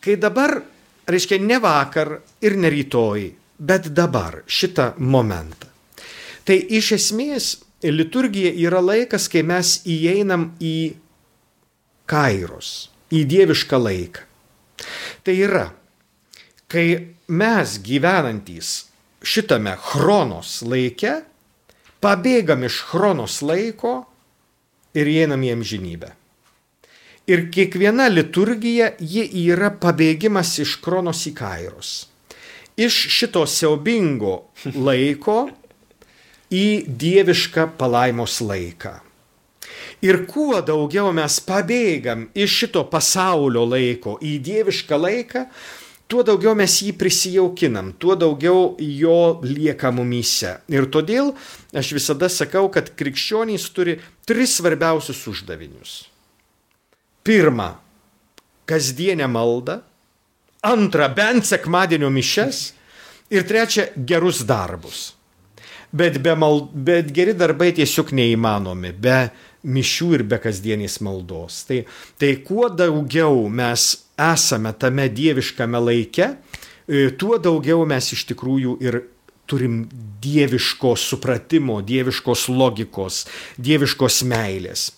Kai dabar reiškia ne vakar ir ne rytoj, bet dabar, šitą momentą. Tai iš esmės liturgija yra laikas, kai mes įeinam į kairos, į dievišką laiką. Tai yra, kai mes gyvenantys šitame chronos laike, pabėgam iš chronos laiko ir įeinam į amžinybę. Ir kiekviena liturgija, ji yra pabėgimas iš kronos į kairos. Iš šito siaubingo laiko į dievišką palaimos laiką. Ir kuo daugiau mes pabėgam iš šito pasaulio laiko į dievišką laiką, tuo daugiau mes jį prisijaukinam, tuo daugiau jo lieka mumyse. Ir todėl aš visada sakau, kad krikščionys turi tris svarbiausius uždavinius pirmą kasdienę maldą, antrą bent sekmadienio mišes ir trečią gerus darbus. Bet, be mal, bet geri darbai tiesiog neįmanomi be mišių ir be kasdienės maldos. Tai, tai kuo daugiau mes esame tame dieviškame laike, e, tuo daugiau mes iš tikrųjų ir turim dieviško supratimo, dieviškos logikos, dieviškos meilės.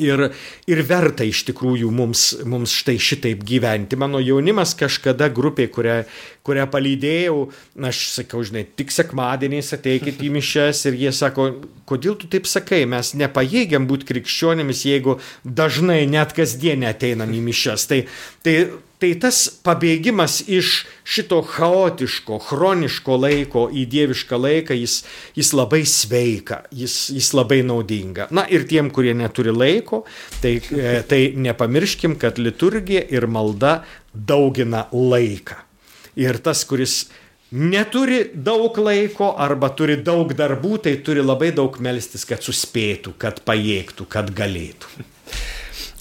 Ir, ir verta iš tikrųjų mums, mums štai šitaip gyventi. Mano jaunimas kažkada grupė, kurią, kurią palydėjau, aš sakau, žinai, tik sekmadieniais ateikit į mišes ir jie sako, kodėl tu taip sakai, mes nepajėgiam būti krikščionėmis, jeigu dažnai net kasdien ateinam į mišes. Tai, tai Tai tas pabėgimas iš šito chaotiško, chroniško laiko į dievišką laiką, jis, jis labai sveika, jis, jis labai naudinga. Na ir tiem, kurie neturi laiko, tai, e, tai nepamirškim, kad liturgija ir malda daugina laiką. Ir tas, kuris neturi daug laiko arba turi daug darbų, tai turi labai daug melstis, kad suspėtų, kad pajėgtų, kad galėtų.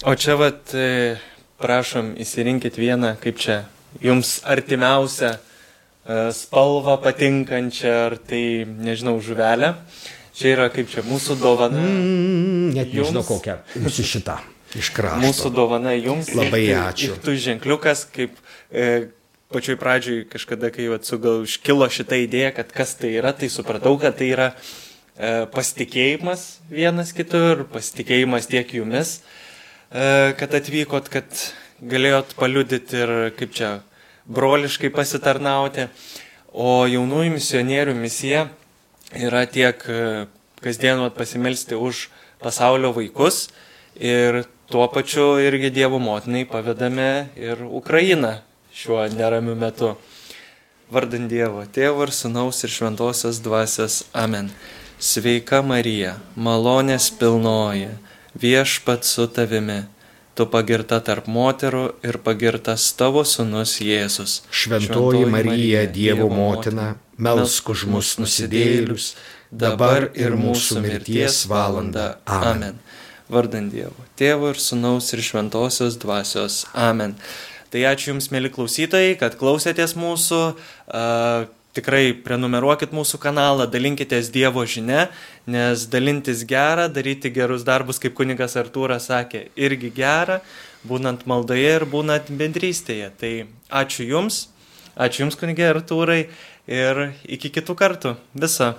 O čia vat e, prašom, įsirinkit vieną, kaip čia, jums artimiausią e, spalvą patinkančią, ar tai, nežinau, žuvelę. Čia yra kaip čia mūsų dovana. Mm, net jums. nežinau kokią. Jūsų šitą. Iš krašto. Mūsų dovana jums. Labai ačiū. Tu ženkliukas, kaip e, pačioj pradžioj kažkada, kai jau atsugal iškilo šitą idėją, kad kas tai yra, tai supratau, kad tai yra e, pasitikėjimas vienas kitur, pasitikėjimas tiek jumis. E, kad atvykot, kad galėjot paliudyti ir kaip čia broliškai pasitarnauti. O jaunųjų misionierių misija yra tiek e, kasdien pasimelsti už pasaulio vaikus ir tuo pačiu irgi Dievo motinai pavedame ir Ukrainą šiuo neramiu metu. Vardant Dievo, Tėvo ir Sūnaus ir Šventosios Dvasios Amen. Sveika Marija, malonės pilnoji viešpat su tavimi, tu pagirta tarp moterų ir pagirtas tavo sunus Jėzus. Šventoji Marija, Dievo motina, melsk už mus nusidėlius, dabar ir mūsų mirties valanda. Amen. Vardant Dievo, Tėvo ir Sūnaus ir Šventosios Dvasios. Amen. Tai ačiū Jums, mėly klausytojai, kad klausėtės mūsų. Tikrai prenumeruokit mūsų kanalą, dalinkitės Dievo žinia, nes dalintis gera, daryti gerus darbus, kaip kunigas Artūras sakė, irgi gera, būnant maldoje ir būnant bendrystėje. Tai ačiū Jums, ačiū Jums kunigė Artūrai ir iki kitų kartų. Visa.